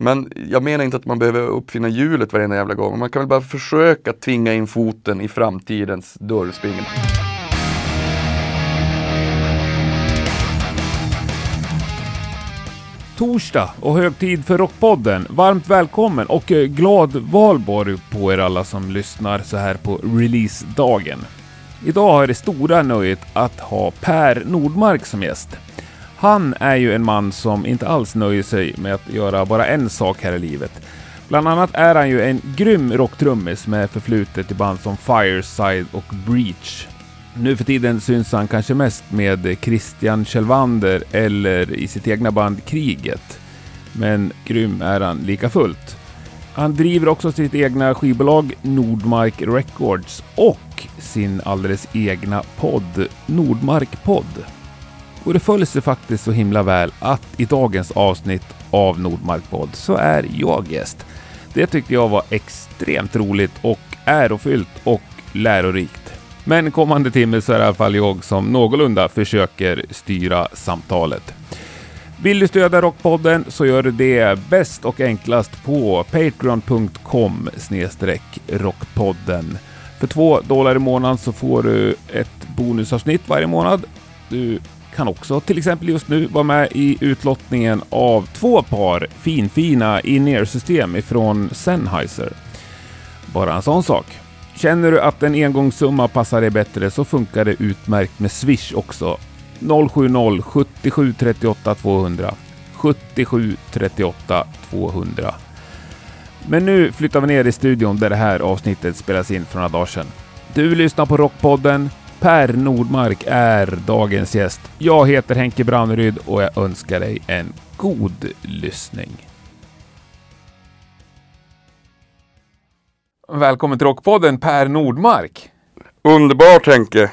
Men jag menar inte att man behöver uppfinna hjulet varenda jävla gång. Man kan väl bara försöka tvinga in foten i framtidens dörrspringel. Torsdag och hög tid för Rockpodden. Varmt välkommen och eh, glad valborg på er alla som lyssnar så här på releasedagen. Idag har jag det stora nöjet att ha Per Nordmark som gäst. Han är ju en man som inte alls nöjer sig med att göra bara en sak här i livet. Bland annat är han ju en grym rocktrummis med förflutet i band som Fireside och Breach. Nu för tiden syns han kanske mest med Christian Kjellvander eller i sitt egna band Kriget. Men grym är han lika fullt. Han driver också sitt egna skivbolag Nordmark Records och sin alldeles egna podd Nordmark Podd. Och det följer sig faktiskt så himla väl att i dagens avsnitt av Nordmark Podd så är jag gäst. Det tyckte jag var extremt roligt och ärofyllt och lärorikt. Men kommande timme så är det i alla fall jag som någorlunda försöker styra samtalet. Vill du stödja Rockpodden så gör du det bäst och enklast på patreon.com rockpodden. För två dollar i månaden så får du ett bonusavsnitt varje månad. Du kan också till exempel just nu vara med i utlottningen av två par finfina in-ear-system ifrån Sennheiser. Bara en sån sak. Känner du att en engångssumma passar dig bättre så funkar det utmärkt med Swish också. 070 77 38 200 77 38 200. Men nu flyttar vi ner i studion där det här avsnittet spelas in för några dagar sedan. Du lyssnar på Rockpodden. Per Nordmark är dagens gäst. Jag heter Henke Branneryd och jag önskar dig en god lyssning. Välkommen till Rockpodden Per Nordmark. Underbart Henke!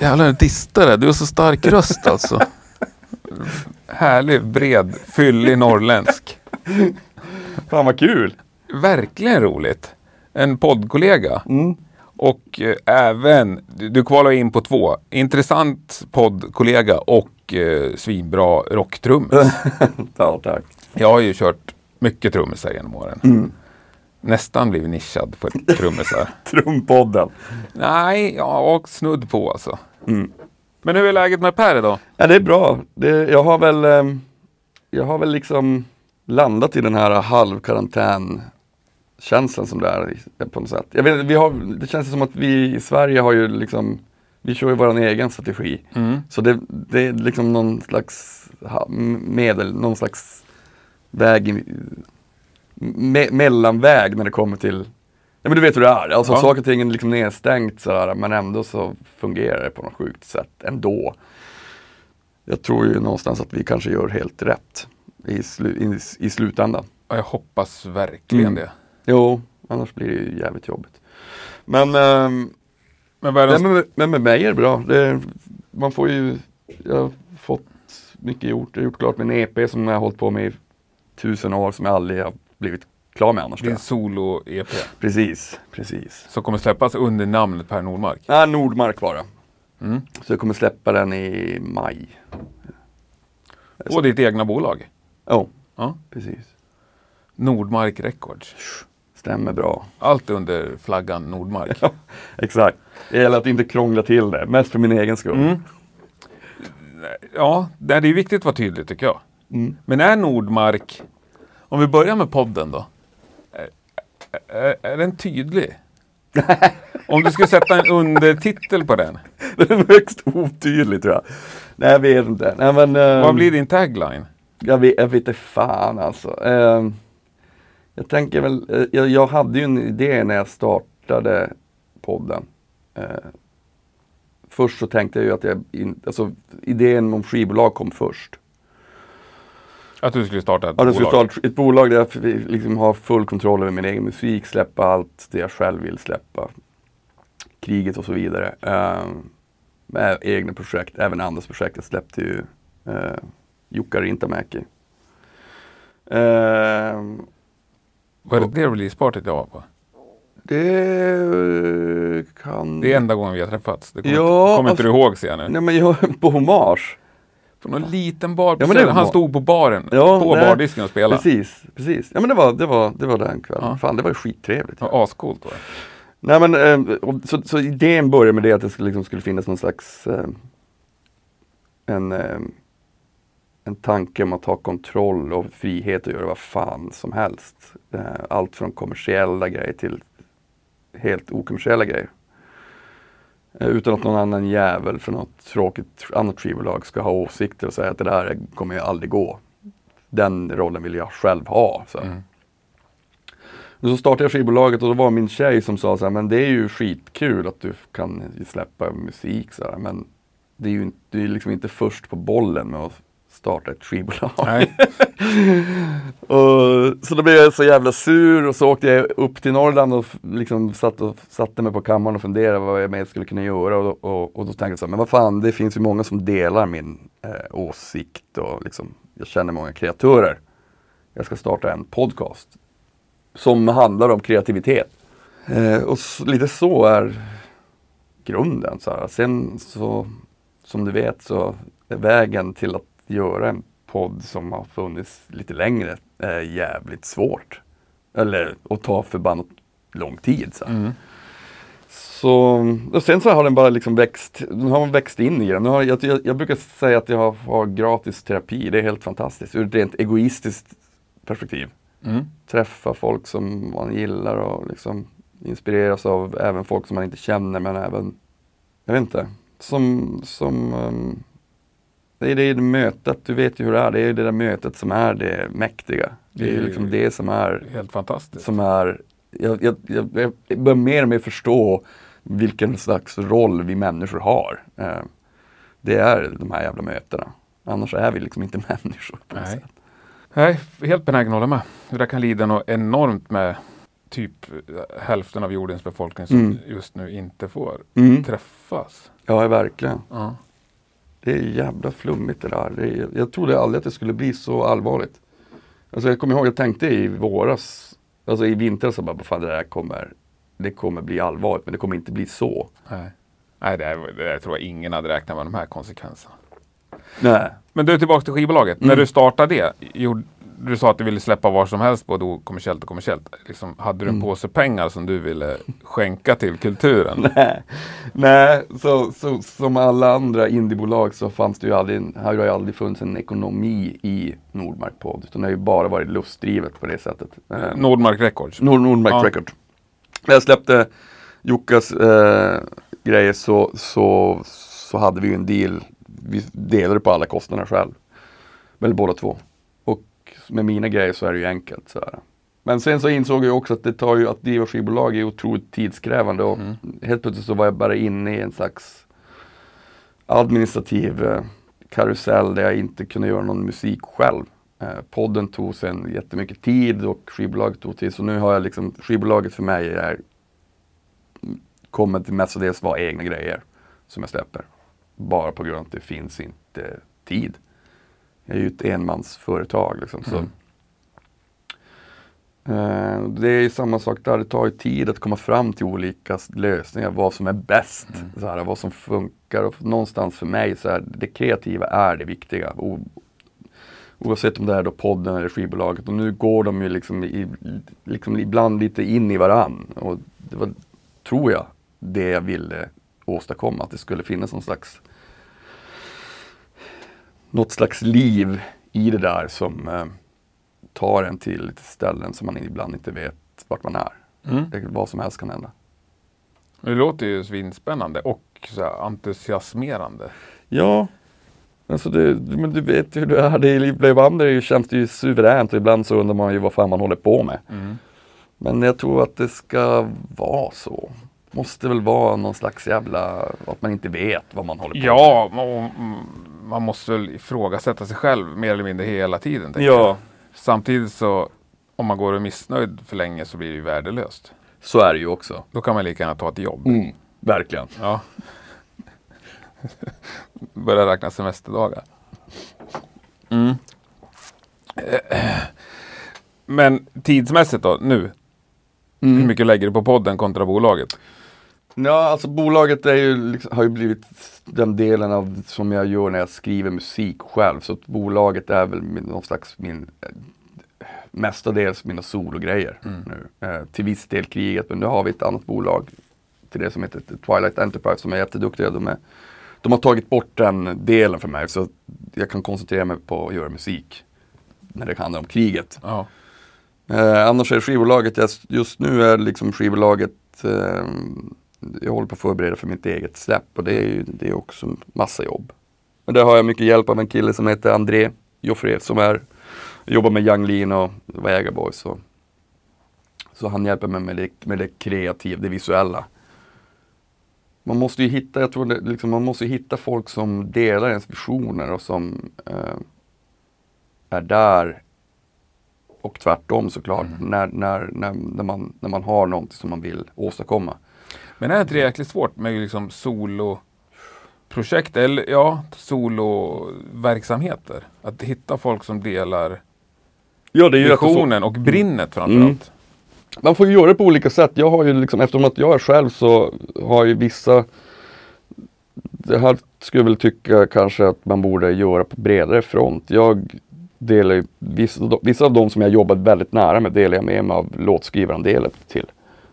Jävlar distare, du har så stark röst alltså. Härlig, bred, fyllig norrländsk. Fan vad kul! Verkligen roligt. En poddkollega. Mm. Och eh, även, du, du kvalar in på två. Intressant poddkollega och eh, svinbra rocktrummis. ja, tack. Jag har ju kört mycket trummisar genom åren. Mm. Nästan blivit nischad på trummisar. Trumpodden. Nej, ja, och snudd på alltså. Mm. Men hur är läget med Per idag? Ja, det är bra. Det, jag har väl ehm, Jag har väl liksom landat i den här halvkarantän känslan som det är på något sätt. Jag vet, vi har, det känns som att vi i Sverige har ju liksom Vi kör ju vår egen strategi. Mm. Så det, det är liksom någon slags medel, någon slags väg me, mellanväg när det kommer till Ja men du vet hur det är, alltså Ja. saker och ting är liksom nedstängt sådär men ändå så fungerar det på något sjukt sätt ändå. Jag tror ju någonstans att vi kanske gör helt rätt i, slu, i, i slutändan. Ja, Jag hoppas verkligen Mm. det. Jo, annars blir det ju jävligt jobbigt. Men, ehm, Men de... men, men med mig är det bra. Det, man får ju, jag har fått mycket gjort. Jag har gjort klart min EP som jag har hållit på med i tusen år som jag aldrig har blivit klar med annars. din solo-EP Precis, precis. som kommer släppas under namnet Per Nordmark? Nej, Nordmark var det. Mm. Så jag kommer släppa den i maj. Och ditt egna bolag? Ja, Ja. precis. Nordmark Records. Stämmer bra. Allt under flaggan Nordmark. Exakt. Det gäller att inte krångla till det. Mest för min egen skull. Mm. Ja, det är viktigt att vara tydlig tycker jag. Mm. Men är Nordmark, om vi börjar med podden då. Är, är, är den tydlig? om du skulle sätta en undertitel på den, Den är högst otydlig tror jag. Nej, jag vet inte. Nej, men, ehm, vad blir din tagline? Jag vet, jag vet inte fan alltså. Ehm, jag tänker väl, eh, jag, jag hade ju en idé när jag startade podden. Eh, först så tänkte jag ju att jag, in, alltså idén om skivbolag kom först. Att du skulle starta ett Ja, det skulle bolag? starta ett bolag där jag liksom har full kontroll över min egen musik, släppa allt det jag själv vill släppa. Kriget och så vidare. Ehm, med egna projekt, även andras projekt. Jag släppte ju uh, Jukka Rintamäki. Ehm, Var det det releasepartyt jag var på? det kan... Det är enda gången vi har träffats. Det kommer, Ja, kommer inte alltså- du ihåg ser jag nu. Nej men jag på hommage. På någon liten bar på Ja, Söder. Han var- stod på baren, Ja, på nej, bardisken och spelade. Precis, precis. Ja men det var, det var, det var den kvällen. Ja. Fan det var ju skittrevligt. Var ascoolt. Var det. Nej men, eh, så, så idén började med det att det skulle, liksom, skulle finnas någon slags eh, en, eh, en tanke om att ha kontroll och frihet att göra vad fan som helst. Eh, allt från kommersiella grejer till helt okommersiella grejer. Eh, utan att någon annan jävel från något tråkigt annat skivbolag ska ha åsikter och säga att det där kommer ju aldrig gå. Den rollen vill jag själv ha. Så. Mm. Så startade jag skivbolaget och då var min tjej som sa så här, men det är ju skitkul att du kan släppa musik så här, men det är ju du är liksom inte först på bollen med att starta ett skivbolag. Och, så då blev jag så jävla sur och så åkte jag upp till Norrland och liksom satt och, satte mig på kammaren och funderade vad jag mer skulle kunna göra och, och, och då tänkte jag så här, men vad fan det finns ju många som delar min eh, åsikt och liksom, jag känner många kreatörer. Jag ska starta en podcast som handlar om kreativitet. Eh, och s- lite så är grunden. Så här. Sen så, som du vet så är vägen till att göra en podd som har funnits lite längre är jävligt svårt. Eller att ta förbannat lång tid. Så. Mm. så och sen så har den bara liksom växt, den har växt in i den. Har, jag, jag, jag brukar säga att jag har, har gratis terapi, det är helt fantastiskt ur ett rent egoistiskt perspektiv Mm. träffa folk som man gillar och liksom inspireras av även folk som man inte känner men även, jag vet inte, som, som um, det är det mötet, du vet ju hur det är, det är det där mötet som är det mäktiga. Det är Det är- liksom det som är, Helt fantastiskt. som är jag, jag, jag, jag börjar mer och mer förstå vilken slags roll vi människor har. Eh, det är de här jävla mötena. Annars är vi liksom inte människor. På något Nej. sätt. Nej, helt benägen att hålla med. Det där kan lida något enormt med typ eh, hälften av jordens befolkning som Mm. just nu inte får Mm. träffas. Ja, verkligen. Ja. Det är jävla flummigt det där. Det är, jag trodde aldrig att det skulle bli så allvarligt. Alltså jag kommer ihåg, jag tänkte i våras, alltså i vintras så bara, "Vad fan det där kommer, det kommer bli allvarligt men det kommer inte bli så. Nej, Nej det, det där tror jag ingen hade räknat med de här konsekvenserna. Nej. Men du, tillbaka till skivbolaget. Mm. När du startade det, gjorde, du sa att du ville släppa var som helst, både kommersiellt och kommersiellt. Liksom, hade du en Mm. påse pengar som du ville skänka till kulturen? Nej, Nej så, så, som alla andra indiebolag så fanns det ju aldrig, en- har ju aldrig funnits en ekonomi i Nordmark podd. Utan det har ju bara varit lustdrivet på det sättet. Eh, Nordmark Records. Nord Nordmark Ja. Record. När jag släppte Jockas eh, grejer så, så, så hade vi ju en deal. Vi delade på alla kostnader själv. Eller båda två. Med mina grejer så är det ju enkelt. Så här. Men sen så insåg jag också att det tar ju att driva skivbolag är otroligt tidskrävande och Mm. helt plötsligt så var jag bara inne i en slags administrativ eh, karusell där jag inte kunde göra någon musik själv. Eh, podden tog sen jättemycket tid och skivbolaget tog tid. Så nu har jag liksom, skivbolaget för mig är, kommer till mestadels vara egna grejer som jag släpper. Bara på grund av att det finns inte tid. Jag är ju ett enmansföretag liksom. Så. Mm. Eh, det är ju samma sak där, det tar ju tid att komma fram till olika lösningar, vad som är bäst, Mm. så här, vad som funkar. Och någonstans för mig så är det kreativa är det viktiga. O, oavsett om det är då podden eller skivbolaget. Och nu går de ju liksom, i, liksom ibland lite in i varann. Och det var, tror jag, det jag ville åstadkomma. Att det skulle finnas någon slags något slags liv i det där som eh, tar en till lite ställen som man ibland inte vet vart man är. Mm. Det, vad som helst kan hända. Det låter ju svinspännande och så här entusiasmerande. Ja, alltså det, men du vet ju hur det är. Det det ju, känns det ju suveränt och ibland så undrar man ju vad fan man håller på med. Mm. Men jag tror att det ska vara så. Måste väl vara någon slags jävla, att man inte vet vad man håller på Ja, man, man måste väl ifrågasätta sig själv mer eller mindre hela tiden. jag. Ja, Samtidigt så om man går och är missnöjd för länge så blir det ju värdelöst. så är det ju också. Då kan man lika gärna ta ett jobb. Mm, verkligen. Ja. Börja räkna semesterdagar. Mm. Men tidsmässigt då, nu? Hur Mm. mycket lägger du på podden kontra bolaget? Ja, alltså bolaget är ju, liksom, har ju blivit den delen av som jag gör när jag skriver musik själv. Så bolaget är väl min, någon slags min eh, mestadels mina sologrejer Mm. nu. Eh, till viss del kriget, men nu har vi ett annat bolag till det som heter Twilight Enterprise som är jätteduktiga. De, är, de har tagit bort den delen för mig så jag kan koncentrera mig på att göra musik när det handlar om kriget. Ja. Eh, annars är skivbolaget, just nu är liksom skivbolaget, eh, jag håller på att förbereda för mitt eget släpp och det är ju det är också massa jobb. Men där har jag mycket hjälp av en kille som heter André Joffre som är, jobbar med Young Lean och Boys. Så, så han hjälper mig med det, med det kreativa, det visuella. Man måste ju hitta, jag tror det, liksom, man måste hitta folk som delar ens visioner och som eh, är där och tvärtom såklart, när, när, när, när, man, när man har någonting som man vill åstadkomma. Men är inte det jäkligt svårt med liksom soloprojekt eller ja, soloverksamheter? Att hitta folk som delar Ja, visionen och brinnet framförallt. Man får ju göra det på olika sätt. Jag har ju liksom, eftersom att jag är själv så har ju vissa Det här skulle jag väl tycka kanske att man borde göra på bredare front. Jag delar ju, vissa, vissa av de som jag jobbat väldigt nära med delar jag med mig av låtskrivarandelen till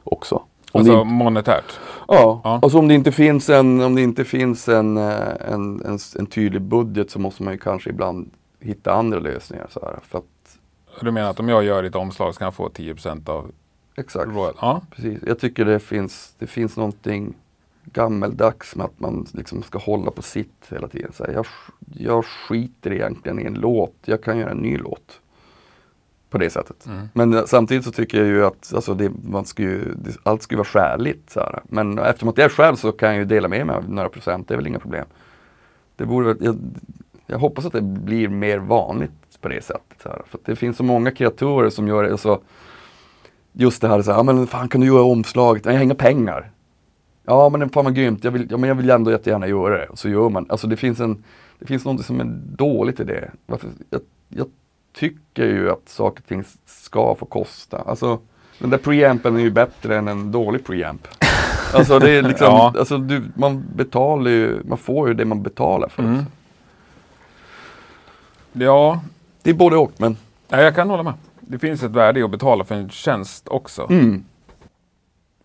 också. Om Alltså inte- monetärt. Ja, Ja. alltså om det inte finns en, om det inte finns en, eh, en, en, en tydlig budget så måste man ju kanske ibland hitta andra lösningar. Så här, för att, Du menar att om jag gör ett omslag så kan jag få 10% av exakt, royal? Ja. precis. Jag tycker det finns, det finns någonting gammeldags med att man liksom ska hålla på sitt hela tiden. Så här, jag, jag skiter egentligen i en låt, jag kan göra en ny låt. På det sättet. Mm. Men samtidigt så tycker jag ju att alltså det, man ska ju, det, allt ska ju vara skäligt. Så här. Men eftersom att jag är själv så kan jag ju dela med mig av några procent, det är väl inga problem. Det borde, jag, jag hoppas att det blir mer vanligt på det sättet. Så här. För det finns så många kreatörer som gör det så Just det här, så här ja, men fan kan du göra omslaget? Nej, jag har inga pengar. Ja men fan vad grymt, jag vill, ja, men jag vill ändå jättegärna göra det. Och så gör man, alltså det finns en Det finns något som är dåligt i det. Varför, jag, jag tycker ju att saker och ting ska få kosta. Alltså den där preampen är ju bättre än en dålig preamp. Alltså det är liksom, Ja. alltså du, man betalar ju, man får ju det man betalar för. Mm. Ja, Det är både och men ja, jag kan hålla med. Det finns ett värde i att betala för en tjänst också. mm,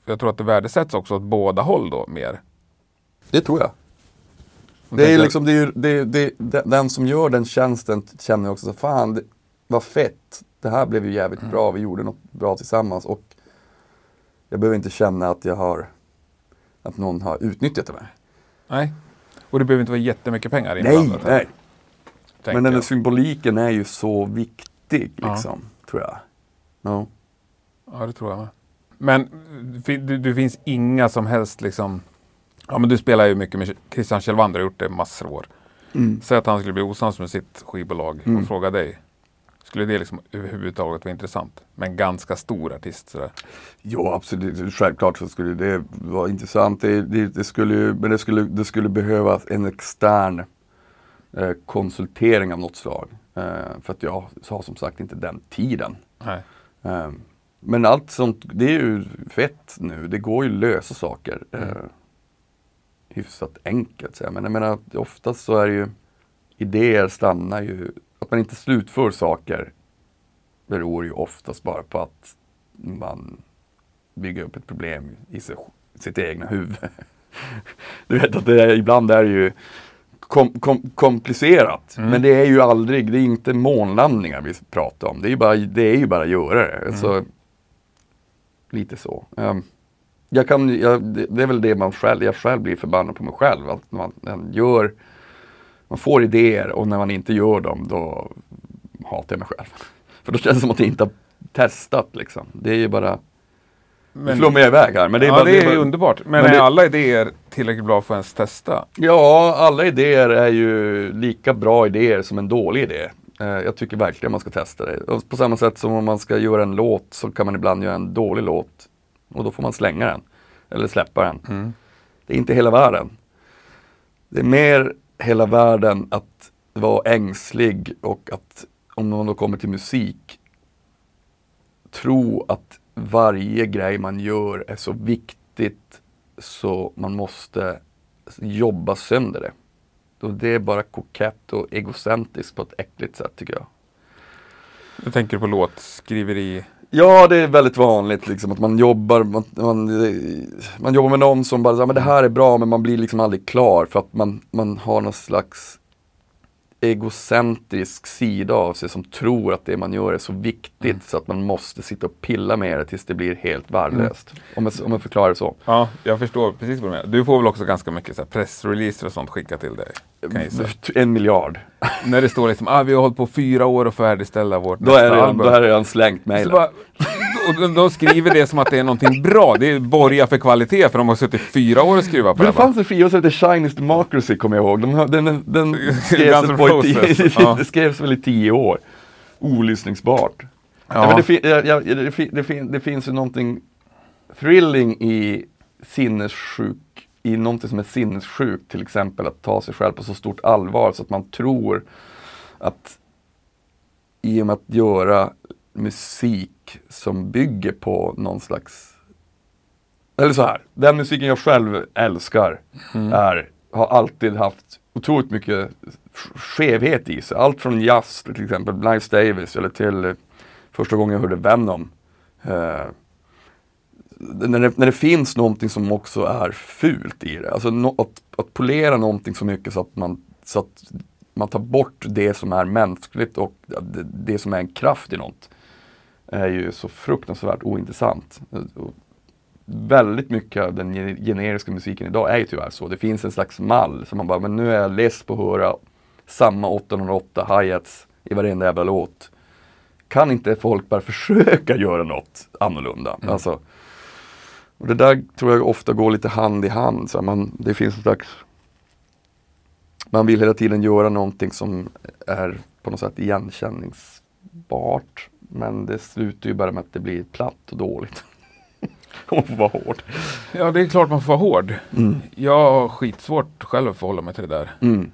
Jag tror att det värdesätts också åt båda håll då mer. det tror jag. Det är liksom, det är, ju- det, det, den som gör den tjänsten känner också så fan, det, vad fett. Det här blev ju jävligt bra, vi gjorde något bra tillsammans och jag behöver inte känna att jag har, att någon har utnyttjat det. Nej. Och det behöver inte vara jättemycket pengar Nej, inblandat. nej. tänker Men den jag. symboliken är ju så viktig Ja. liksom, tror jag. Ja. Ja, det tror jag med. Men det, det finns inga som helst liksom... Ja, men du spelar ju mycket med Christian Kjellvander, har gjort det massor av år. Mm. Säg att han skulle bli osams med sitt skivbolag Mm. och fråga dig. Skulle det liksom överhuvudtaget vara intressant? Med en ganska stor artist sådär. Ja, absolut. Självklart så skulle det vara intressant. Det, det, det skulle, men det skulle, det skulle behövas en extern eh, konsultering av något slag. Eh, för att jag har som sagt inte den tiden. Eh, men allt sånt, det är ju fett nu. Det går ju att lösa saker. Eh, Mm. hyfsat enkelt. Så jag. Men jag menar, oftast så är det ju idéer stannar ju, att man inte slutför saker beror ju oftast bara på att man bygger upp ett problem i sig, sitt egna huvud. Du vet att det är, ibland är det ju kom, kom, komplicerat. Mm. Men det är ju aldrig, det är inte månlandningar vi pratar om. Det är ju bara, det är ju bara att göra det. Alltså, lite så. Ehm, jag kan, jag, det, det är väl det man själv, jag själv blir förbannad på mig själv. Att man, man gör, man får idéer och när man inte gör dem då hatar jag mig själv. För då känns det som att jag inte har testat liksom. Det är ju bara, Men, flummar jag iväg här. Men det är ja, bara, det är bara, underbart. Men, Men är det- alla idéer tillräckligt bra för att ens testa? Ja, alla idéer är ju lika bra idéer som en dålig idé. Eh, Jag tycker verkligen man ska testa det. Och på samma sätt som om man ska göra en låt så kan man ibland göra en dålig låt. Och då får man slänga den. Eller släppa den. Mm. Det är inte hela världen. Det är mer hela världen att vara ängslig och att om man då kommer till musik tro att varje grej man gör är så viktigt så man måste jobba sönder det. Och det är bara kokett och egocentriskt på ett äckligt sätt tycker jag. Jag tänker på låtskriveri. Ja, det är väldigt vanligt liksom att man jobbar, man, man, man jobbar med någon som bara säger men det här är bra men man blir liksom aldrig klar för att man, man har någon slags egocentrisk sida av sig som tror att det man gör är så viktigt Mm. så att man måste sitta och pilla med det tills det blir helt värdelöst. Om, jag, om jag förklarar det så. Ja, jag förstår precis vad du menar. Du får väl också ganska mycket så pressreleaser och sånt skickat till dig? Kan jag gissa. En miljard. När det står liksom, ah, vi har hållit på fyra år och färdigställa vårt Då nästa är det, album. då är det redan slängt mejlen. Och de, de skriver det som att det är någonting bra. Det borgar för kvalitet för de har suttit fyra år och skruvat på det. det fanns en skiva som hette Chinese Democracy kommer jag ihåg. De, den, den, skrevs, på tio, ja. det skrevs väl i tio år. Olyssningsbart. Ja. Ja. det, ja, ja, det, det, det finns ju någonting thrilling i sinnessjuk, i någonting som är sinnessjukt, till exempel att ta sig själv på så stort allvar så att man tror att i och med att göra musik som bygger på någon slags eller så här, den musiken jag själv älskar är, har alltid haft otroligt mycket sk- skevhet i sig. Allt från jazz till exempel, Miles Davis eller till första gången jag hörde Venom. Eh, när, det, när det finns någonting som också är fult i det. Alltså no, att, att polera någonting så mycket så att man, så att man tar bort det som är mänskligt och det, det som är en kraft i något. Är ju så fruktansvärt ointressant. Och väldigt mycket av den ge- generiska musiken idag är ju tyvärr så. Det finns en slags mall som man bara, men nu är jag less på att höra samma 808 hi-hats i varenda jävla låt. Kan inte folk bara försöka göra något annorlunda? Alltså, och det där tror jag ofta går lite hand i hand. Så man, det finns en slags man vill hela tiden göra någonting som är på något sätt igenkänningsbart. Men det slutar ju bara med att det blir platt och dåligt. Man får vara hård. Ja, det är klart man får vara hård. Mm. Jag har skitsvårt själv att förhålla mig till det där. Mm.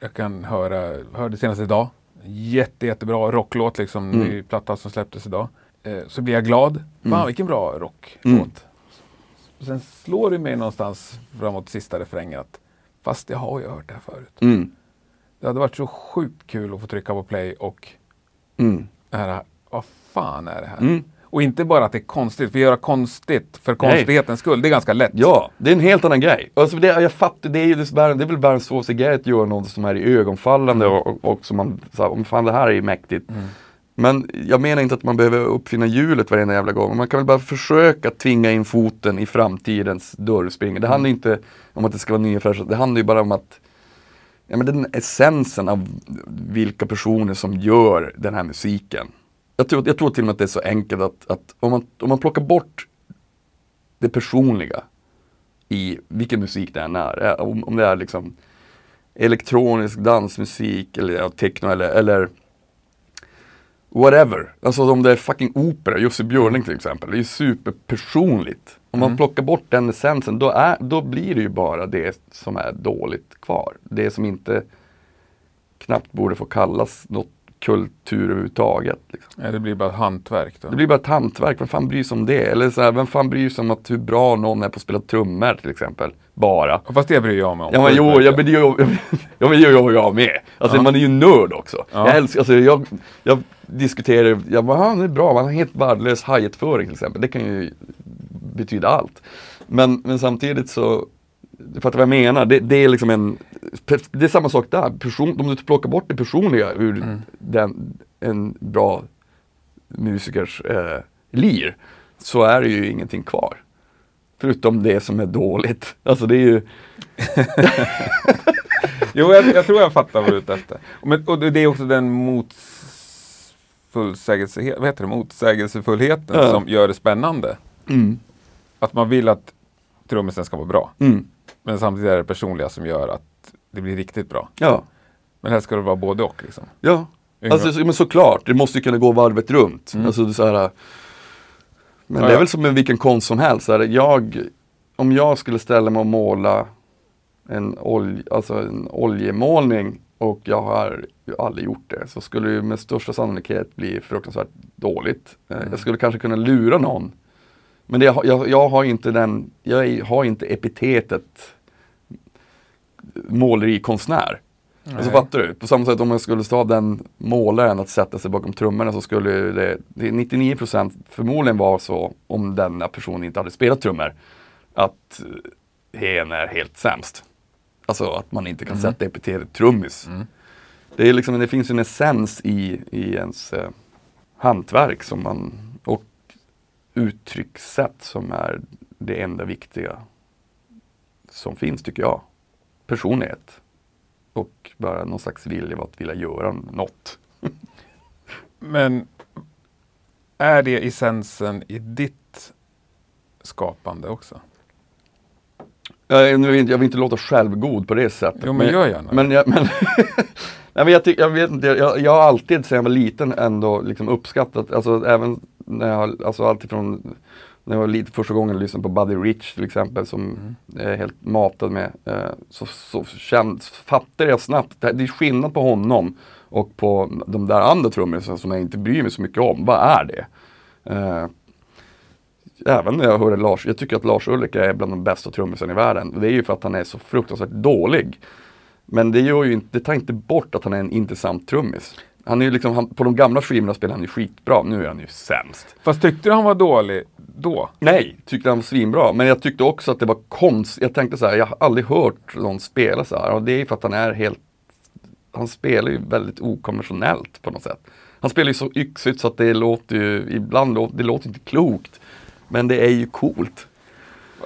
Jag kan höra, hörde senast idag, jätte, jättebra rocklåt liksom, Mm. ny platta som släpptes idag. Eh, så blir jag glad. Fan Mm. vilken bra rocklåt. Mm. Sen slår det mig någonstans framåt sista refrängen att fast jag har ju hört det här förut. Mm. Det hade varit så sjukt kul att få trycka på play och Mm. det här, vad fan är det här? Mm. Och inte bara att det är konstigt, för att göra konstigt för konstighetens skull, det är ganska lätt. Ja, det är en helt annan grej. Alltså det, jag fattar, det är ju det, är, det är väl bara en svårare grej att göra något som är i ögonfallande och, och, och som man, om fan det här är ju mäktigt. Men jag menar inte att man behöver uppfinna hjulet varenda jävla gång. Man kan väl bara försöka tvinga in foten i framtidens dörrspringare. Det handlar inte om att det ska vara nya fräscha, det handlar ju bara om att ja, men den essensen av vilka personer som gör den här musiken. Jag tror, jag tror till och med att det är så enkelt att, att om, man, om man plockar bort det personliga i vilken musik det än är. Eh, om, om det är liksom elektronisk dansmusik eller ja, techno eller, eller whatever. Alltså om det är fucking opera, Jussi Björling till exempel. Det är ju superpersonligt. Om man plockar bort den essensen då, är, då blir det ju bara det som är dåligt kvar. Det som inte knappt borde få kallas något kultur överhuvudtaget. Liksom. Ja, det blir bara ett hantverk då. Det blir bara ett hantverk, vem fan bryr sig om det? Eller så här, vem fan bryr sig om att hur bra någon är på att spela trummor till exempel? Bara. Fast det bryr jag mig om. Ja men jo, jag, men det gör ja, men gör jag med. Alltså Ja. man är ju nörd också. Ja. Jag älskar, alltså jag, jag diskuterar, jag bara, han är bra, man har helt värdelös hi-hat-föring till exempel. Det kan ju betyda allt. Men, men samtidigt så, du fattar vad jag menar, det, det är liksom en, det är samma sak där. Person, om du plockar bort det personliga ur Mm. den, en bra musikers eh, lir, så är det ju ingenting kvar. Förutom det som är dåligt. Alltså det är ju, Jo, jag, jag tror jag fattar vad du är ute efter. Och, men, och det är också den motsägelsehet, vad heter det? motsägelsefullheten Ja. som gör det spännande. mm, Att man vill att trummisen ska vara bra. mm, Men samtidigt är det personliga som gör att det blir riktigt bra. ja. Men här ska det vara både och. Liksom. Ja, alltså, så- men såklart, det måste ju kunna gå varvet runt. Mm. Alltså, så här, men Ja, det är ja. väl som med vilken konst som helst. Så här, jag, om jag skulle ställa mig och måla en, olj, alltså en oljemålning och jag har ju aldrig gjort det så skulle det med största sannolikhet bli fruktansvärt dåligt. Eh, Mm. Jag skulle kanske kunna lura någon Men det, jag, jag har inte den, jag har inte epitetet målerikonstnär. Alltså fattar du? På samma sätt om jag skulle ta den målaren att sätta sig bakom trummorna så skulle det, det 99% förmodligen vara så om denna person inte hade spelat trummor. Att hen är helt sämst. Alltså att man inte kan Mm. sätta epitetet trummis. Mm. Det, är liksom, det finns en essens i, i ens eh, hantverk som man, och uttryckssätt som är det enda viktiga som finns tycker jag. Personlighet. Och bara någon slags vilja att vilja göra något. Men är det essensen i ditt skapande också? Jag, nu vill inte, jag vill inte låta självgod på det sättet. Jo, men gör gärna Men, jag, men, Nej, men jag, jag vet inte, jag, jag har alltid sedan jag var liten ändå liksom uppskattat, alltså även när jag, alltså alltifrån när jag var lite första gången jag lyssnade på Buddy Rich till exempel som Mm. jag är helt matad med. Eh, så så känd, fattade jag snabbt, det, det är skillnad på honom och på de där andra trummisarna som jag inte bryr mig så mycket om. Vad är det? Eh, även när jag hörde Lars, jag tycker att Lars Ulrika är bland de bästa trummisarna i världen. Det är ju för att han är så fruktansvärt dålig. Men det, gör ju inte, det tar inte bort att han är en intressant trummis. Han är ju liksom, han, på de gamla skivorna spelar han ju skitbra, nu är han ju sämst. Fast tyckte du han var dålig då? Nej, tyckte han var svinbra. Men jag tyckte också att det var konstigt. Jag tänkte så här, jag har aldrig hört någon spela så här. Och det är ju för att han är helt, han spelar ju väldigt okonventionellt på något sätt. Han spelar ju så yxigt så att det låter ju, ibland låter, det låter inte klokt. Men det är ju coolt.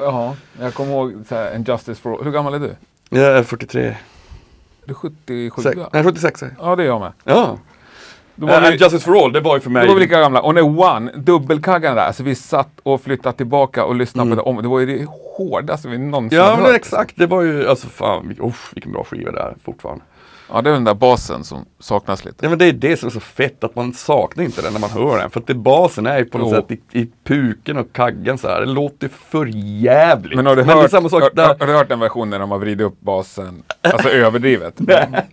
Jaha, jag kommer ihåg så här, en Justice for All. Hur gammal är du? Jag är 43. Är du 77? Sex, nej, 76 är jag. Ja, det är jag med. Ja. Då var, Äh, vi, Justice for All, det var ju för mig. då var vi lika gamla. Och när One, dubbelkaggarna där, alltså vi satt och flyttade tillbaka och lyssnade på det om. Det var ju det hårdaste vi någonsin Mm. Ja har men hört. exakt, det var ju, alltså fan, uff, vilken bra skiva det är fortfarande. Ja, det är den där basen som saknas lite. Ja men det är det som är så fett, att man saknar inte den när man hör den. För att det, basen är ju på något Jo. sätt i, i puken och kaggen så här. Det låter för jävligt. Men har du, hört, samma sak har, där. har du hört den versionen när de har vridit upp basen, alltså överdrivet? Det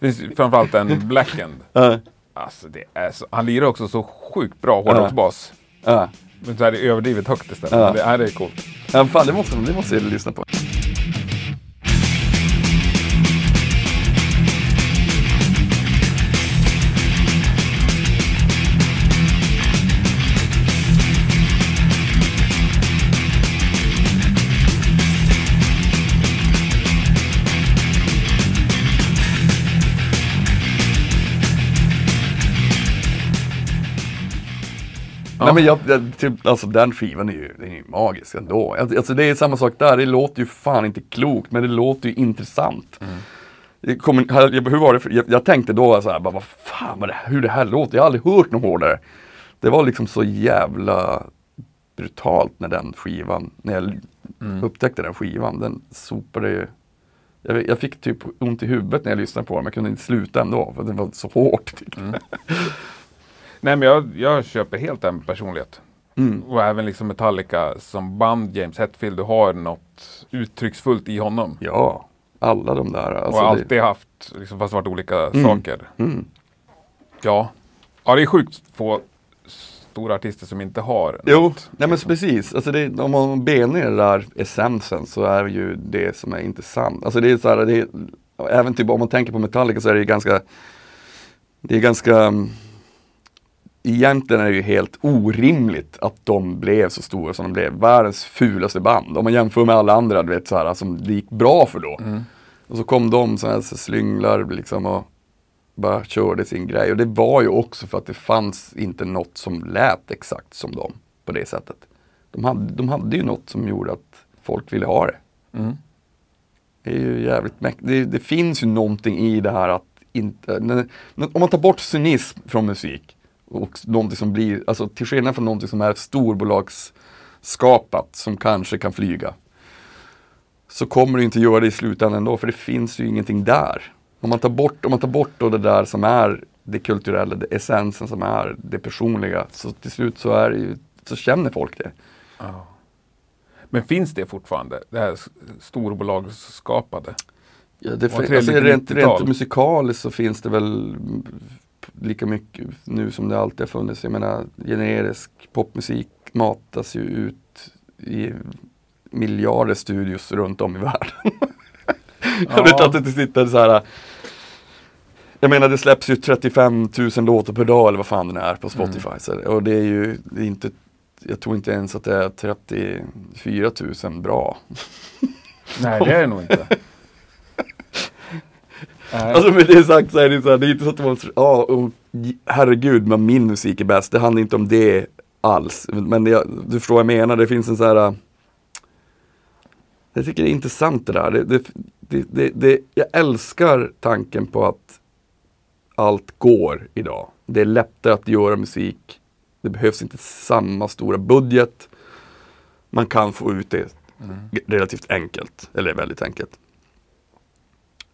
finns framförallt en Blackend. Ja, Alltså det är så, han lirar också så sjukt bra hårdrocksbas. ja. Men så är det överdrivet högt istället. Det, här är coolt. ja fan det måste, det måste jag lyssna på. Ja. Nej men jag, jag, typ, alltså den skivan är ju, den är ju magisk ändå. Alltså det är samma sak där, det låter ju fan inte klokt men det låter ju intressant. Kommer, jag- hur var det, jag, jag tänkte då så här, bara, vad fan vad det, hur det här låter, jag har aldrig hört något hårdare. Det var liksom så jävla brutalt när den skivan, när jag upptäckte den skivan, den sopade ju jag, jag fick typ ont i huvudet när jag lyssnade på den, men jag kunde inte sluta ändå för det var så hårt. Typ. Nej men jag, jag köper helt den personlighet. Mm. Och även liksom Metallica som band, James Hetfield, du har något uttrycksfullt i honom. Ja, alla de där. Alltså och det- alltid haft, liksom, fast det varit olika Mm. saker. Mm. Ja. ja, det är sjukt få stora artister som inte har Jo, något. nej men precis. Alltså det, om man benar i den där essensen så är ju det som är intressant. Alltså det är så här, det är, även typ om man tänker på Metallica så är det ganska, det är ganska, mm, egentligen är det ju helt orimligt att de blev så stora som de blev. Världens fulaste band. Om man jämför med alla andra, du vet så här, som det gick bra för då. Mm. Och så kom de som så slynglar liksom och bara körde sin grej. Och det var ju också för att det fanns inte något som lät exakt som dem på det sättet. De hade, de hade ju något som gjorde att folk ville ha det. Mm. Det är ju jävligt mäktigt. Det, det finns ju någonting i det här att inte, när, när, om man tar bort cynism från musik och någonting som blir, alltså till skillnad från någonting som är storbolagsskapat som kanske kan flyga. Så kommer det inte göra det i slutändan ändå för det finns ju ingenting där. Om man tar bort, om man tar bort då det där som är det kulturella, det essensen som är det personliga. Så till slut så är ju, så känner folk det. Ja. Men finns det fortfarande? Det här storbolagsskapade? Ja, det, fin- alltså, rent, 90-tal? rent musikaliskt så finns det väl mm, lika mycket nu som det alltid har funnits. Jag menar generisk popmusik matas ju ut i miljarder studios runt om i världen. jag vet Ja. att det sitter så här. Jag menar det släpps ju 35 000 låtar per dag eller vad fan det är på Spotify. Så, och det är ju det är inte, jag tror inte ens att det är 34 000 bra. Nej, det är det nog inte. Alltså med det sagt så är det så här, det är inte så att man, ja, och, herregud men min musik är bäst. Det handlar inte om det alls. Men jag, du förstår vad jag menar, det finns en så här Jag tycker det är intressant det där. Det, det, det, det, det, jag älskar tanken på att allt går idag. Det är lättare att göra musik. Det behövs inte samma stora budget. Man kan få ut det relativt enkelt, eller väldigt enkelt.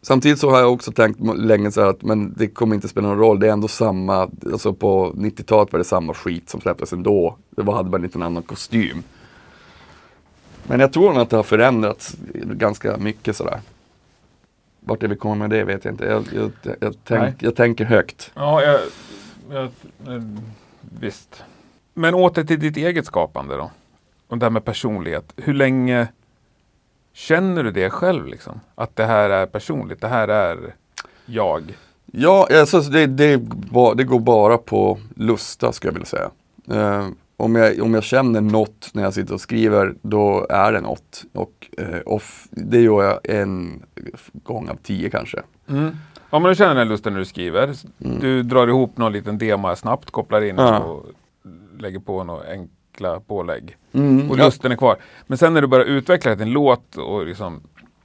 Samtidigt så har jag också tänkt länge så här att men det kommer inte spela någon roll. Det är ändå samma, alltså på 90-talet var det samma skit som släpptes ändå. Det var, hade bara en liten annan kostym. Men jag tror nog att det har förändrats ganska mycket sådär. Vart det vi kommer med det vet jag inte. Jag, jag, jag, jag, tänk, jag tänker högt. Ja, jag, jag, eh, visst. Men åter till ditt eget skapande då. Och det här med personlighet. Hur länge känner du det själv liksom? Att det här är personligt, det här är jag. Ja, alltså det, det, det går bara på lusta skulle jag vilja säga. Eh, om, jag, om jag känner något när jag sitter och skriver, då är det något. Och eh, off, det gör jag en gång av tio kanske. Ja, men du känner den lusten när du skriver. Mm. Du drar ihop någon liten dema snabbt, kopplar in Ja. och lägger på några enkla pålägg. Mm, Och ja. lusten är kvar. Men sen när du börjar utveckla en låt och liksom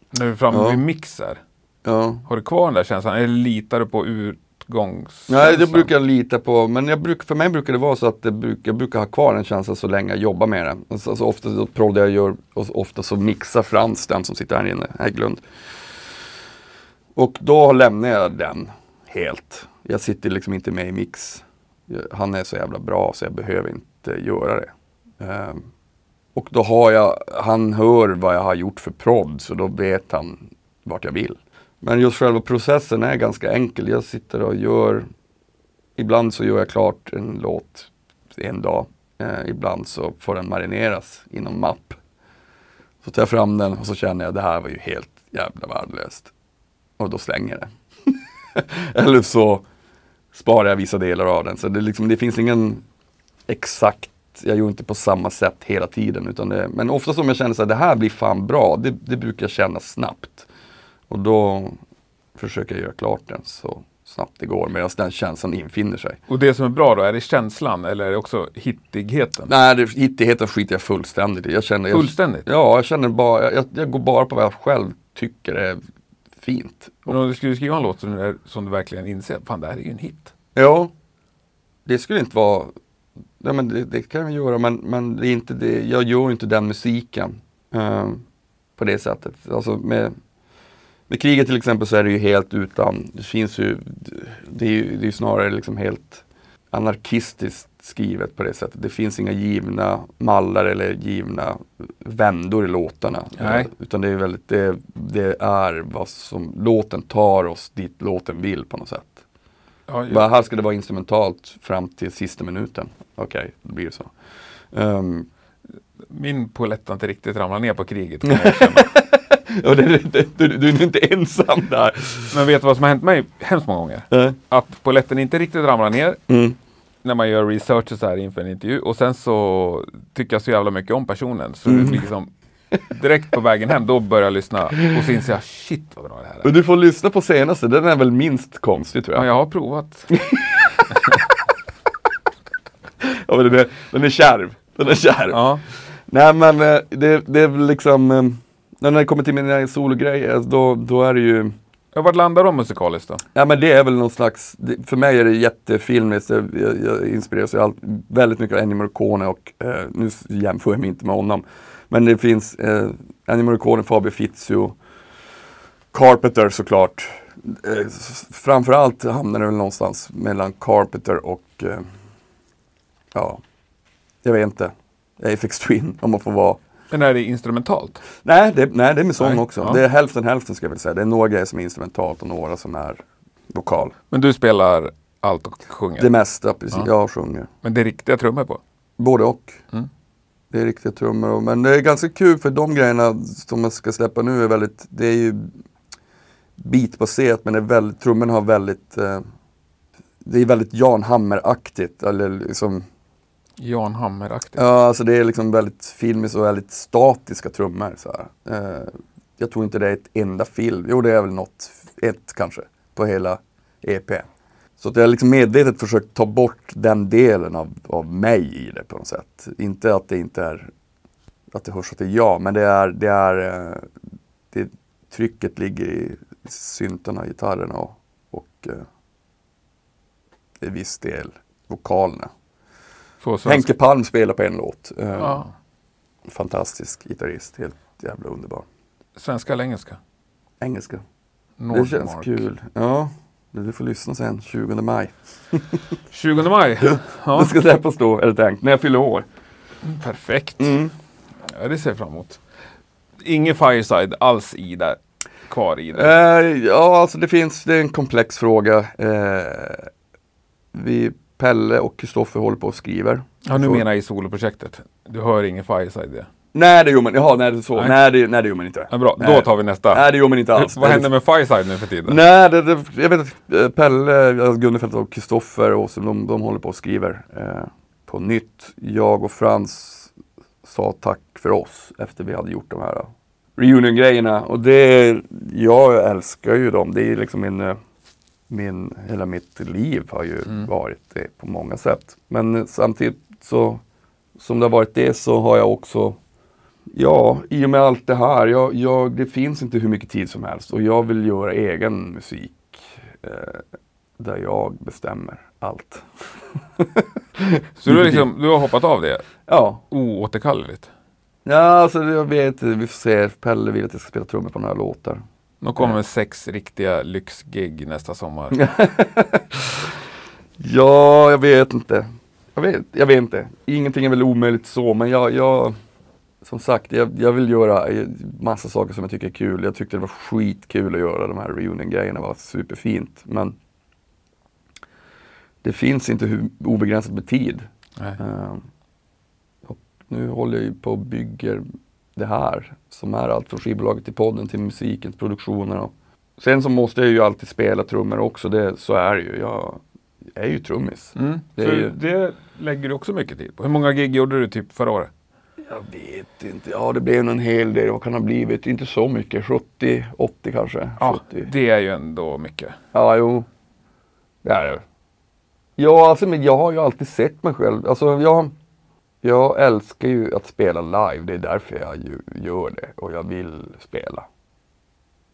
när du är framme Ja. vid mixer. Ja. Har du kvar den där känslan? Eller litar du på utgångs... Nej, det brukar jag lita på. Men jag bruk, för mig brukar det vara så att bruk, jag brukar ha kvar en känsla så länge jag jobbar med den. Alltså, alltså ofta så proddar jag gör, och ofta så mixar Frans, den som sitter här inne, Hägglund. Och då lämnar jag den helt. Jag sitter liksom inte med i mix. Han är så jävla bra så jag behöver inte göra det. Ehm, och då har jag, han hör vad jag har gjort för prodd så då vet han vart jag vill. Men just själva processen är ganska enkel. Jag sitter och gör, ibland så gör jag klart en låt en dag. Eh, ibland så får den marineras i någon mapp. Så tar jag fram den och så känner jag det här var ju helt jävla värdelöst. Och då slänger jag det. Eller så sparar jag vissa delar av den. Så det, liksom, det finns ingen exakt, jag gör inte på samma sätt hela tiden. Utan det, men ofta som jag känner att det här blir fan bra, det, det brukar jag känna snabbt. Och då försöker jag göra klart den så snabbt det går medan den känslan infinner sig. Och det som är bra då, är det känslan eller är det också hittigheten? Nej, det, hittigheten skiter jag fullständigt i. Jag känner, jag, Fullständigt? Ja, jag känner bara, jag, jag går bara på vad jag själv tycker är fint. Men om du skulle skriva en låt som du verkligen inser, fan det här är ju en hit. Ja, det skulle inte vara, ja, men det, det kan jag göra men, men det är inte det, jag gör inte den musiken eh, på det sättet. Alltså med, med kriget till exempel så är det ju helt utan, det finns ju, det är ju, det är snarare liksom helt anarkistiskt skrivet på det sättet. Det finns inga givna mallar eller givna vändor i låtarna. Nej. Utan det är väldigt, det, det är vad som, låten tar oss dit låten vill på något sätt. Ja, Bara, här ska det vara instrumentalt fram till sista minuten. Okej, då blir det så. Ehm, Min polett har inte riktigt ramlat ner på kriget. kan jag erkänna. och det, det, du, du är inte ensam där. Men vet du vad som har hänt mig hemskt många gånger? Eh, Att poletten inte riktigt ramlar ner Mm. när man gör research och så här inför en intervju och sen så tycker jag så jävla mycket om personen så Mm. liksom direkt på vägen hem då börjar jag lyssna och så inser jag shit vad bra det här är. Och du får lyssna på senaste, den är väl minst konstig tror jag. Ja, jag har provat. Ja, men den, är, den är kärv. Den är kärv. Ja. Nej men eh, det, det är väl liksom, eh, när det kommer till mina sologrejer, då, då är det ju Ja, Vart landar de musikaliskt då? Ja men det är väl någon slags, för mig är det jättefilmiskt. Jag, jag, inspireras allt, väldigt mycket av Ennio Morricone och eh, nu jämför jag mig inte med honom. Men det finns eh, Ennio Morricone, Fabio Fizio, Carpenter såklart. Eh, framförallt hamnar det väl någonstans mellan Carpenter och, eh, ja, jag vet inte, Aphex Twin om man får vara Men är det instrumentalt? Nej, det, nej, det är med sång Nej, också. ja. Det är hälften hälften ska jag väl säga. Det är några grejer som är instrumentalt och några som är vokal. Men du spelar allt och sjunger? Det mesta, precis. Ja. Jag sjunger. Men det är riktiga trummor på? Både och. Mm. Det är riktiga trummor. Men det är ganska kul för de grejerna som jag ska släppa nu är väldigt, det är ju beatbaserat men det är väldigt, trummorna har väldigt, eh, det är väldigt Jan Hammer-aktigt. Eller liksom, Jan Hammer-aktigt. ja alltså det är liksom väldigt filmiskt och väldigt statiska trummor. Så. Eh, jag tror inte det är ett enda film, jo det är väl något, ett kanske, på hela EP. Så att jag har liksom medvetet försökt ta bort den delen av, av mig i det på något sätt. Inte att det inte är, att det hörs att det är jag, men det är, det är, eh, det, trycket ligger i syntarna, gitarrerna och, och eh, i viss del vokalerna. Henke Palm spelar på en låt. Eh, Ja. Fantastisk gitarrist, helt jävla underbar. Svenska eller engelska? Engelska. Det Nordmark. känns kul. Ja, du får lyssna sen, 20 maj. 20 maj. Ja, Det ska släppas då, är det tänkt, när jag fyller år. perfekt. Mm. Ja, det ser jag fram emot. Ingen Fireside alls i där. Kvar i det. Eh, ja, alltså det finns, det är en komplex fråga. Eh, vi, Pelle och Kristoffer håller på och skriver. Ja, nu så- menar jag i soloprojektet. Du hör ingen Fireside i det. Nej, det gör man, jaha, nej, det är så. Nej. Nej, det, nej, det gör man inte. Ja, bra, Nej. då tar vi nästa. Nej, det gör man inte alls. Vad händer med Fireside nu för tiden? Nej, det, det, jag vet att eh, Pelle, eh, Gunnefelt och Kristoffer och så, de, de håller på och skriver eh, på nytt. Jag och Frans sa tack för oss efter vi hade gjort de här eh, reunion-grejerna. Och det, jag älskar ju dem. Det är liksom min, min, hela mitt liv har ju Mm. varit det på många sätt. Men samtidigt så, som det har varit det så har jag också Ja, i och med allt det här, jag, jag, det finns inte hur mycket tid som helst och jag vill göra egen musik eh, där jag bestämmer allt. Så du, liksom, du har hoppat av det Ja, oåterkalleligt? ja alltså jag vet vi får se. Pelle vill att jag ska spela trummor på några låtar. Nu kommer sex riktiga lyxgig nästa sommar. Ja, jag vet inte. Jag vet, jag vet inte. Ingenting är väl omöjligt så, men jag, jag som sagt, jag, jag vill göra eh, massa saker som jag tycker är kul. Jag tyckte det var skitkul att göra de här reunion-grejerna, det var superfint. Men det finns inte hur obegränsat med tid. Ehm, och nu håller jag ju på och bygger det här som är allt från skivbolaget till podden till musikens produktioner. Och sen så måste jag ju alltid spela trummor också, det, så är det ju. Jag är ju trummis. Mm. Det är ju- det lägger du också mycket tid på. Hur många gig gjorde du typ förra året? Jag vet inte, ja det blev en hel del, vad kan det ha blivit? Inte så mycket, 70, 80 kanske. Ja, 70. det är ju ändå mycket. Ja, jo. Det är det. Ja, alltså men jag har ju alltid sett mig själv. Alltså jag, jag älskar ju att spela live. Det är därför jag ju gör det och jag vill spela.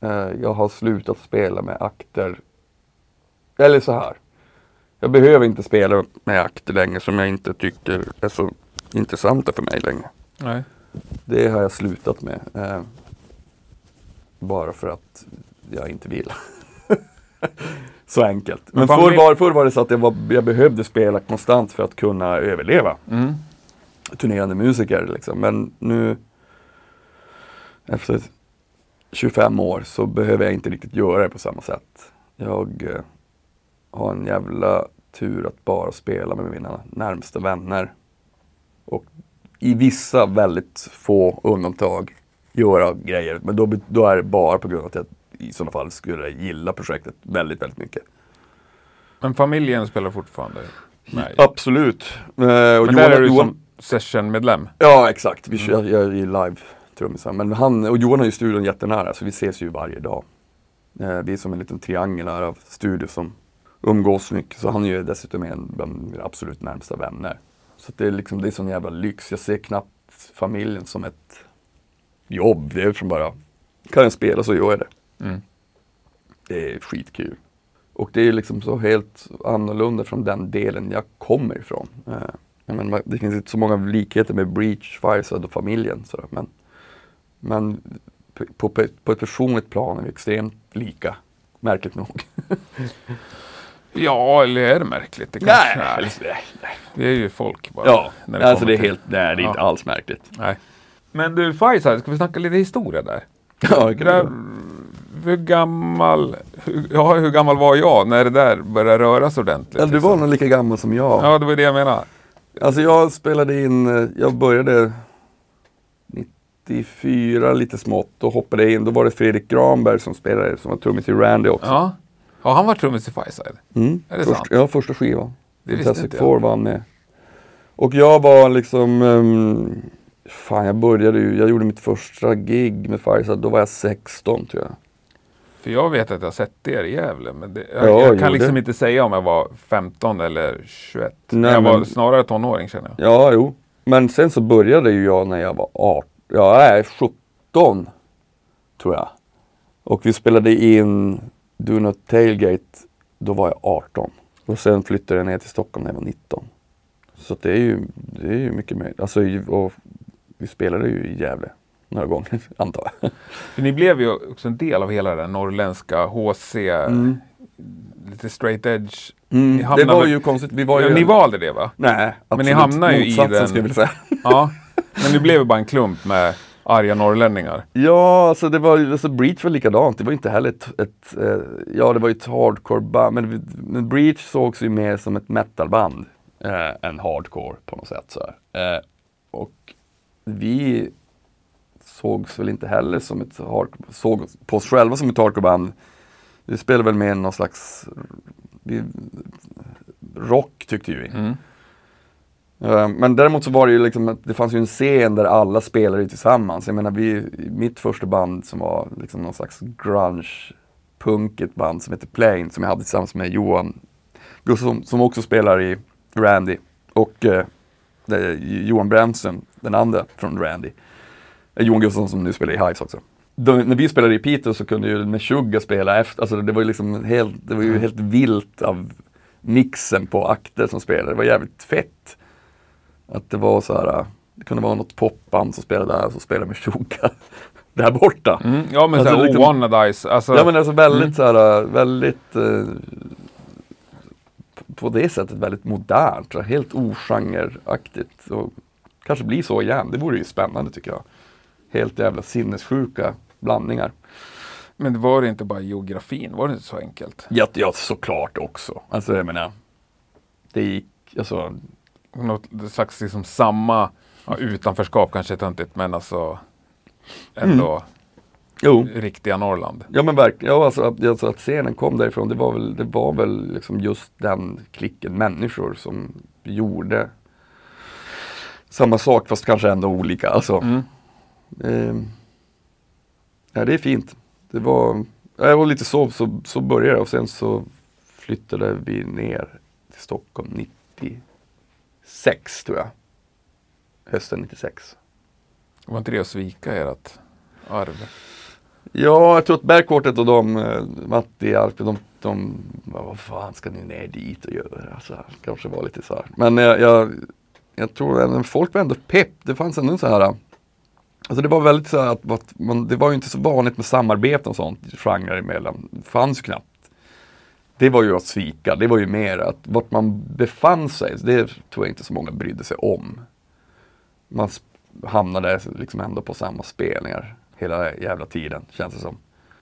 Eh, Jag har slutat spela med akter. Eller så här. Jag behöver inte spela med akter längre som jag inte tycker är så intressanta för mig längre. Nej. Det har jag slutat med. Eh, bara för att jag inte vill. så enkelt. Men, Men förr, var, förr var det så att jag, var, jag behövde spela konstant för att kunna överleva. Mm. Turnerande musiker liksom. Men nu efter 25 år så behöver jag inte riktigt göra det på samma sätt. Jag eh, har en jävla tur att bara spela med mina närmsta vänner. Och i vissa väldigt få undantag göra grejer. Men då, då är det bara på grund av att jag i sådana fall skulle gilla projektet väldigt, väldigt mycket. Men familjen spelar fortfarande med? Absolut. Eh, och Men Johan- där är du Johan- som sessionmedlem? Ja, exakt. Vi kör, jag är ju live-trummisar. Men han och Johan har ju studion jättenära så vi ses ju varje dag. Eh, vi är som en liten triangel här av studio som umgås mycket. Så han är ju dessutom en bland mina absolut närmsta vänner. Så det är liksom, det är sån jävla lyx. Jag ser knappt familjen som ett jobb. Det är som bara, kan jag spela så gör jag det. Mm. Det är skitkul. Och det är liksom så helt annorlunda från den delen jag kommer ifrån. Eh, menar, det finns inte så många likheter med Breach, Fireside och familjen. Så, men men på, på, på ett personligt plan är vi extremt lika. Märkligt nog. Ja, eller är det märkligt? Det kanske- nej, nej. Det är ju folk bara. Ja, när det alltså det är till- helt, nej det är inte Ja. alls märkligt. Nej. Men du, Fireside, ska vi snacka lite historia där? Ja, det där, hur gammal, hur, ja, hur gammal var jag när det där började röras ordentligt? ja, du liksom? var nog lika gammal som jag. Ja, det var det jag menade. Alltså jag spelade in, eh, jag började 94 lite smått. Då hoppade in. Då var det Fredrik Granberg som spelade, som var trummis i Randy också. Ja. Har han varit trummis i Fireside? Mm. Är det Först, sant? Ja, första skivan. Det Fantastic Four var han med. Och jag var liksom, ehm, fan jag började ju, jag gjorde mitt första gig med Fireside, då var jag 16 tror jag. För jag vet att jag har sett er i Gävle, men det, jag, Ja, jag kan liksom det- inte säga om jag var 15 eller 21. Nej, jag var men- snarare tonåring känner jag. Ja, jo. Men sen så började ju jag när jag var 18, ja, jag är 17 tror jag. Och vi spelade in Do Not Tailgate, då var jag 18. Och sen flyttade jag ner till Stockholm när jag var 19. Så det är ju, det är ju mycket mer, alltså och vi spelade ju i Gävle några gånger antar jag. För ni blev ju också en del av hela den norrländska HC, lite straight edge. Mm. Det hamnade var ju konstigt, vi var ju... Ja, ni valde det va? Nej, absolut ni hamnar ju i den- skulle jag vilja säga. Ja. Men ni blev ju bara en klump med arga norrlänningar. Ja, alltså det var alltså Breach var likadant. Det var inte heller ett, ett eh, ja det var ju ett hardcore-band. Men, men Breach sågs ju mer som ett metalband eh, än hardcore på något sätt. Så här. Eh, och vi sågs väl inte heller som ett hardcore, såg på oss själva som ett hardcore-band. Vi spelade väl med någon slags vi, rock tyckte vi. Mm. Eh, Men däremot så var det ju liksom att det fanns ju en scen där alla spelade tillsammans. Jag menar vi, mitt första band som var liksom någon slags grunge punkigt band som heter Plane som jag hade tillsammans med Johan Gustafsson som också spelar i Randy och eh, Johan Brännström, den andra från Randy. Johan Gustafsson som nu spelar i Hives också. Då, när vi spelade i Piteå så kunde ju Meshuggah spela efter, alltså det var ju liksom helt, det var ju helt vilt av mixen på akter som spelade. Det var jävligt fett. Att det var så här, äh, det kunde vara något popband som spelade där så spelade Meshuggah där borta. Mm. Ja men Alltså, såhär liksom- Oanadize, alltså. Ja men alltså väldigt Mm. så här, äh, väldigt eh, på det sättet väldigt modernt, helt ogenreaktigt. Och kanske blir så igen, det vore ju spännande tycker jag. Helt jävla sinnessjuka blandningar. Men det var det inte bara geografin, var det inte så enkelt? Ja, ja såklart också. Alltså jag menar, det gick, alltså Något slags liksom samma, ja, utanförskap kanske är töntigt, men alltså ändå jo. riktiga Norrland. Ja men verkligen, ja, alltså, att- alltså att scenen kom därifrån, det var väl, det var väl liksom just den klicken människor som gjorde samma sak fast kanske ändå olika. Alltså, Mm. ehm, ja, det är fint. Det var, ja, det var lite så, så, så började det och sen så flyttade vi ner till Stockholm 96 tror jag. Hösten 96. Var inte det att svika ert arv? Ja, jag tror att Bergkvartet och de, eh, Matti, Arpe, de, de, vad fan ska ni ner dit och göra? Så här, kanske var lite så här. Men jag, jag, jag tror att folk var ändå pepp. Det fanns ändå så här, alltså det var väldigt så här att, att man, det var ju inte så vanligt med samarbete och sånt, genrer emellan. Det fanns ju knappt. Det var ju att svika, det var ju mer att vart man befann sig, det tror jag inte så många brydde sig om. Man hamnade liksom ändå på samma spelningar hela jävla tiden, känns det som.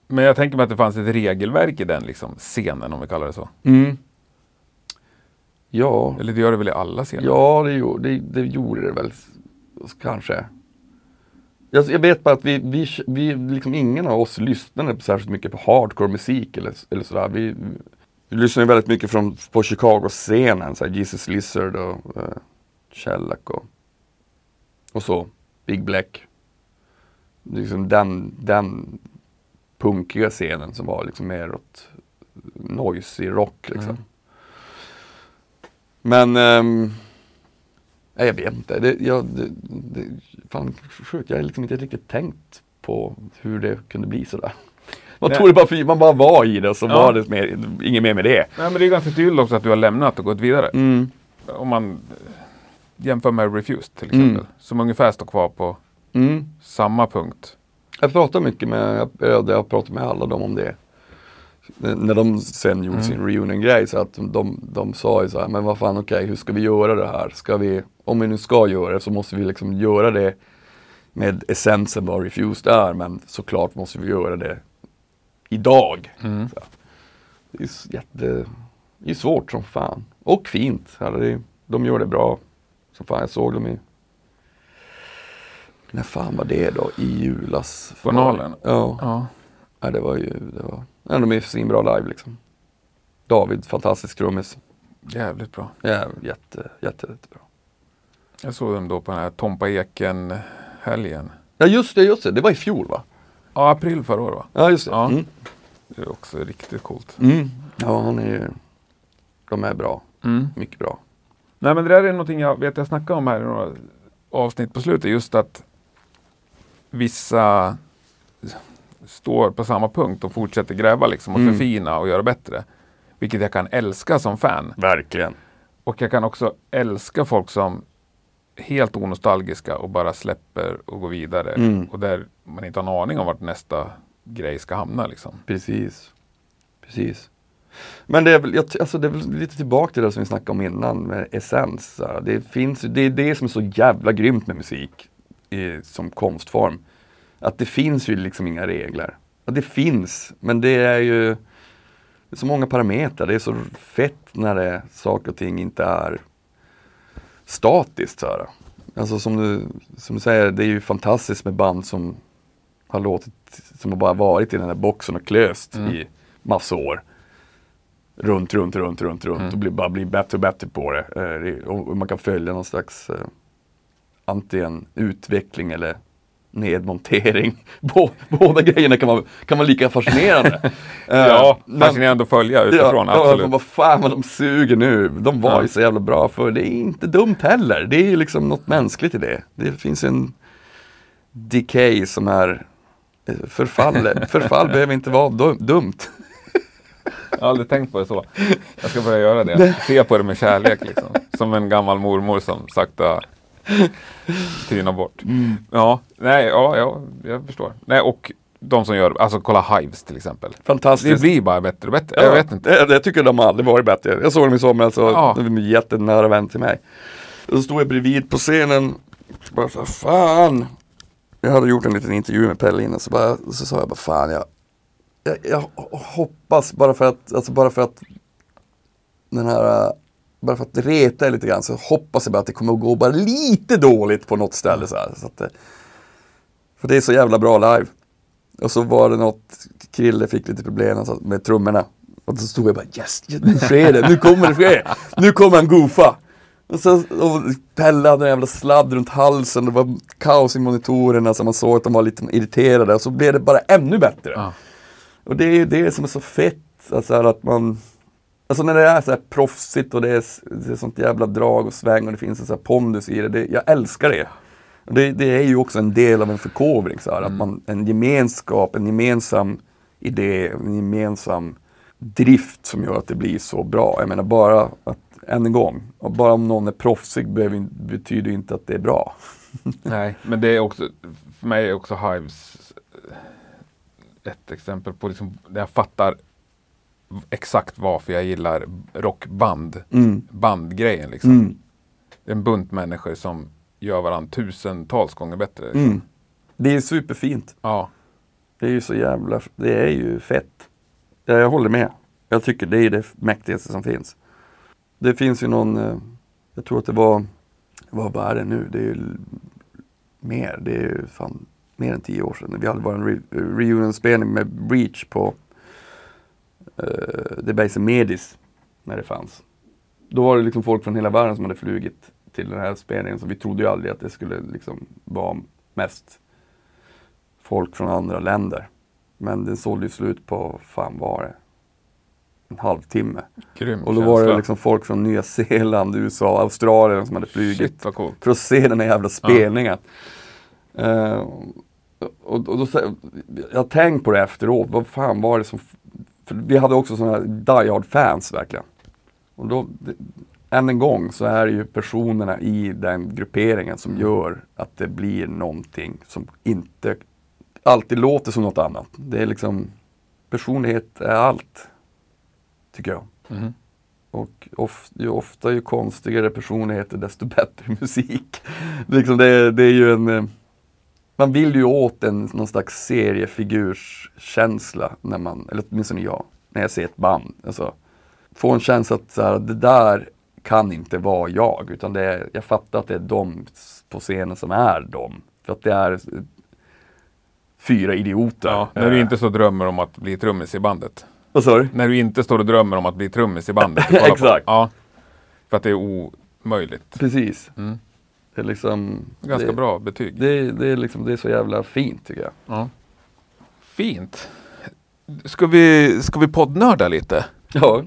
Men jag tänker mig att det fanns ett regelverk i den liksom, scenen, om vi kallar det så. Ja, Eller det gör det väl i alla scener? ja det, gjorde, det, det gjorde det väl kanske. Jag, jag vet bara att vi, vi, vi, liksom ingen av oss lyssnade särskilt mycket på hardcore musik eller, eller sådär. Vi, vi lyssnade väldigt mycket från, på Chicago-scenen, så Jesus Lizard och uh, Shellac och, och så, Big Black. Liksom den, den punkiga scenen som var liksom mer åt noisy rock liksom. Mm. Men nej, jag vet inte. Det, jag, det, det, fan, sjukt. Jag har liksom inte riktigt tänkt på hur det kunde bli sådär. Man tog det bara för man bara var i det och så Ja. var det mer, inget mer med det. Nej, men det är ganska tydligt också att du har lämnat och gått vidare. Mm. Om man jämför med Refused till Mm. exempel. Som ungefär står kvar på Mm. samma punkt. Jag pratar mycket med, jag, jag har pratat med alla dem om det. När de sen gjorde Mm. sin reunion-grej så att de, de sa ju så här, men vad fan okej, hur ska vi göra det här? Ska vi, om vi nu ska göra det så måste vi liksom göra det med essensen vad Refused är, men såklart måste vi göra det idag. Mm. Det är, jätte, det är svårt som fan. Och fint. De gör det bra. Som fan, jag såg dem i När fan var det då? I julas? På Nalen? Ja. Ja. ja, det var ju, det var, ja, de är svinbra live liksom. David, fantastisk trummis. Jävligt bra. Ja, jätte, jätte, jättebra. Jag såg dem då på den här Tompa Eken-helgen. Ja just det, just det, det var i fjol va? Ja, april förra året va? Ja just det. Ja. Mm. Det är också riktigt coolt. Mm. Ja, han är ju, de är bra, Mm. mycket bra. Nej men det där är någonting jag vet jag snackade om här i några avsnitt på slutet. Just att vissa står på samma punkt och fortsätter gräva liksom och Mm. förfina och göra bättre. Vilket jag kan älska som fan. Verkligen. Och jag kan också älska folk som helt onostalgiska och bara släpper och går vidare. Mm. Och där man inte har en aning om vart nästa grej ska hamna liksom. Precis. Precis. Men det är väl, alltså det är väl lite tillbaka till det som vi snackade om innan med essens. Det, finns, det är det som är så jävla grymt med musik i, som konstform. Att det finns ju liksom inga regler. Ja, det finns, men det är ju det är så många parametrar. Det är så fett när det, saker och ting inte är statiskt. Så här. Alltså som du, som du säger, det är ju fantastiskt med band som har låtit, som har bara varit i den här boxen och klöst Mm. i massa år. Runt, runt, runt, runt, runt Mm. och blir, bara blir bättre och bättre på det. Eh, och man kan följa någon slags eh, antingen utveckling eller nedmontering. Bå, båda grejerna kan vara, kan vara lika fascinerande. Eh, Ja, men- fascinerande att följa utifrån, ja, absolut. Vad fan vad de suger nu. De var Ja. ju så jävla bra för det är inte dumt heller. Det är ju liksom något mänskligt i det. Det finns en decay som är eh, förfall. Förfall behöver inte vara dum, dumt. Jag har aldrig tänkt på det så. Jag ska börja göra det. Se på det med kärlek liksom. Som en gammal mormor som sakta tynar bort. Mm. Ja, nej, ja, ja, jag förstår. Nej, och de som gör, alltså kolla Hives till exempel. Det Fantastiskt. blir bara bättre och bättre. Ja, Jag vet inte. Det, jag tycker de har aldrig varit bättre. Jag såg dem i somras och Ja. de är en jättenära vän till mig. Så stod jag bredvid på scenen. Bara så här, fan. Jag hade gjort en liten intervju med Pelle innan så, bara, så sa jag bara fan jag, jag, jag hoppas bara för att, alltså bara för att den här, bara för att reta er lite grann så hoppas jag bara att det kommer att gå bara lite dåligt på något ställe så här. Så att, det- för det är så jävla bra live. Och så var det något, Krille fick lite problem med trummorna. Och så stod jag bara yes, nu sker det, nu kommer det ske. Nu kommer han goofa. Och så och Pelle hade en jävla sladd runt halsen, det var kaos i monitorerna så man såg att de var lite irriterade. Och så blev det bara ännu bättre. Ja. Och det är ju det som är så fett, alltså att man Alltså när det är så här proffsigt och det är, det är sånt jävla drag och sväng och det finns en så här pondus i det, det jag älskar det. Det. Det är ju också en del av en förkovring, så här, att man, en gemenskap, en gemensam idé, en gemensam drift som gör att det blir så bra. Jag menar bara att, än en gång, och bara om någon är proffsig behöver, betyder inte att det är bra. Nej, men det är också, för mig är också Hives eh, ett exempel på liksom, där jag fattar exakt varför jag gillar rockband. Mm. Bandgrejen liksom. Mm. En bunt människor som gör varandra tusentals gånger bättre. Liksom. Mm. Det är superfint. Ja. Det är ju så jävla, det är ju fett. Ja, jag håller med. Jag tycker det är det mäktigaste som finns. Det finns ju någon, eh, jag tror att det var, vad är det nu? Det är ju mer, det är ju fan mer än tio år sedan. Vi hade bara en re, reunion-spelning med Breach på uh, The Base Medis när det fanns. Då var det liksom folk från hela världen som hade flugit till den här spelningen så vi trodde ju aldrig att det skulle liksom vara mest folk från andra länder. Men den sålde ju slut på, fan var det? En halvtimme. Grym Och då var det liksom folk från Nya Zeeland, USA, Australien som hade flugit coolt. för att se den här jävla spelningen. Eh, och, och då, jag har tänkt på det efteråt, vad fan var det som... För vi hade också sådana här Die Hard fans verkligen. Och då, det, än en gång så är det ju personerna i den grupperingen som gör att det blir någonting som inte alltid låter som något annat. Det är liksom, personlighet är allt. Tycker jag. Mhm. Och of, ju ofta ju konstigare personligheter desto bättre musik. liksom det, det är ju en eh, Man vill ju åt en någon slags seriefigurskänsla när man, eller åtminstone jag, när jag ser ett band. Alltså, få en känsla att så här, det där kan inte vara jag, utan det är, jag fattar att det är de på scenen som är de. För att det är fyra idioter. Ja, när du inte så drömmer om att bli trummis i bandet. Vad sa du? När du inte står och drömmer om att bli trummis i bandet. på. Exakt. Ja. För att det är omöjligt. Precis. Mm. Det är liksom... Ganska det, bra betyg. Det, det, är liksom, det är så jävla fint tycker jag. Ja. Fint. Ska vi, ska vi poddnörda lite? Ja,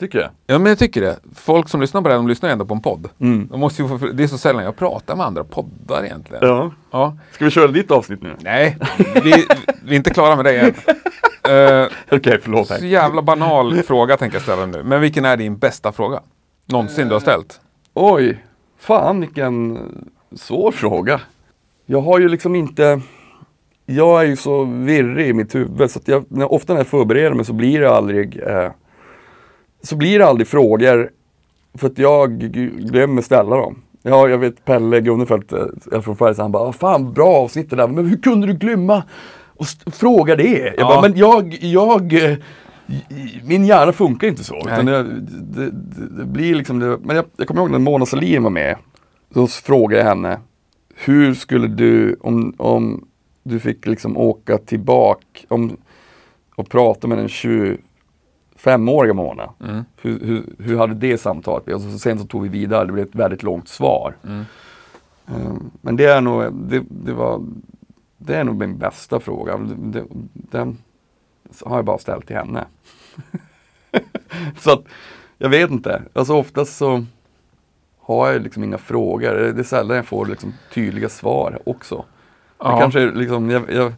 tycker jag. Ja, men jag tycker det. Folk som lyssnar på det här, de lyssnar ändå på en podd. Mm. De måste få, det är så sällan jag pratar med andra poddar egentligen. Ja. Ja. Ska vi köra ditt avsnitt nu? Nej, vi, vi är inte klara med det än. Eh, Okej, förlåt. så jävla banal fråga tänker jag ställa nu. Men vilken är din bästa fråga? Någonsin du har ställt? Oj, fan vilken svår fråga. Jag har ju liksom inte... Jag är ju så virrig i mitt huvud så att jag, när, ofta när jag förbereder mig så blir det aldrig eh, Så blir det aldrig frågor för att jag glömmer ställa dem. Ja, jag vet Pelle Gunnefelt eh, från Färjestad, han bara "Ah, Fan bra avsnitt det där, men hur kunde du glömma och fråga det? Jag Ja. bara, men jag, jag eh, min hjärna funkar inte så. Utan det, det, det, blir liksom det, men jag, jag kommer ihåg när Mona Sahlin var med. Då frågade jag henne, hur skulle du, om, om du fick liksom åka tillbaka om, och prata med den 25-åriga Mona. Mm. Hur, hur, hur hade det samtalet blivit? Och så sen så tog vi vidare, det blev ett väldigt långt svar. Mm. Um, men det är nog, det, det var, det är nog min bästa fråga. Det, har jag bara ställt till henne. så att, jag vet inte. Alltså oftast så har jag liksom inga frågor. Det är sällan jag får liksom tydliga svar också. Det Ja. kanske liksom, jag, jag,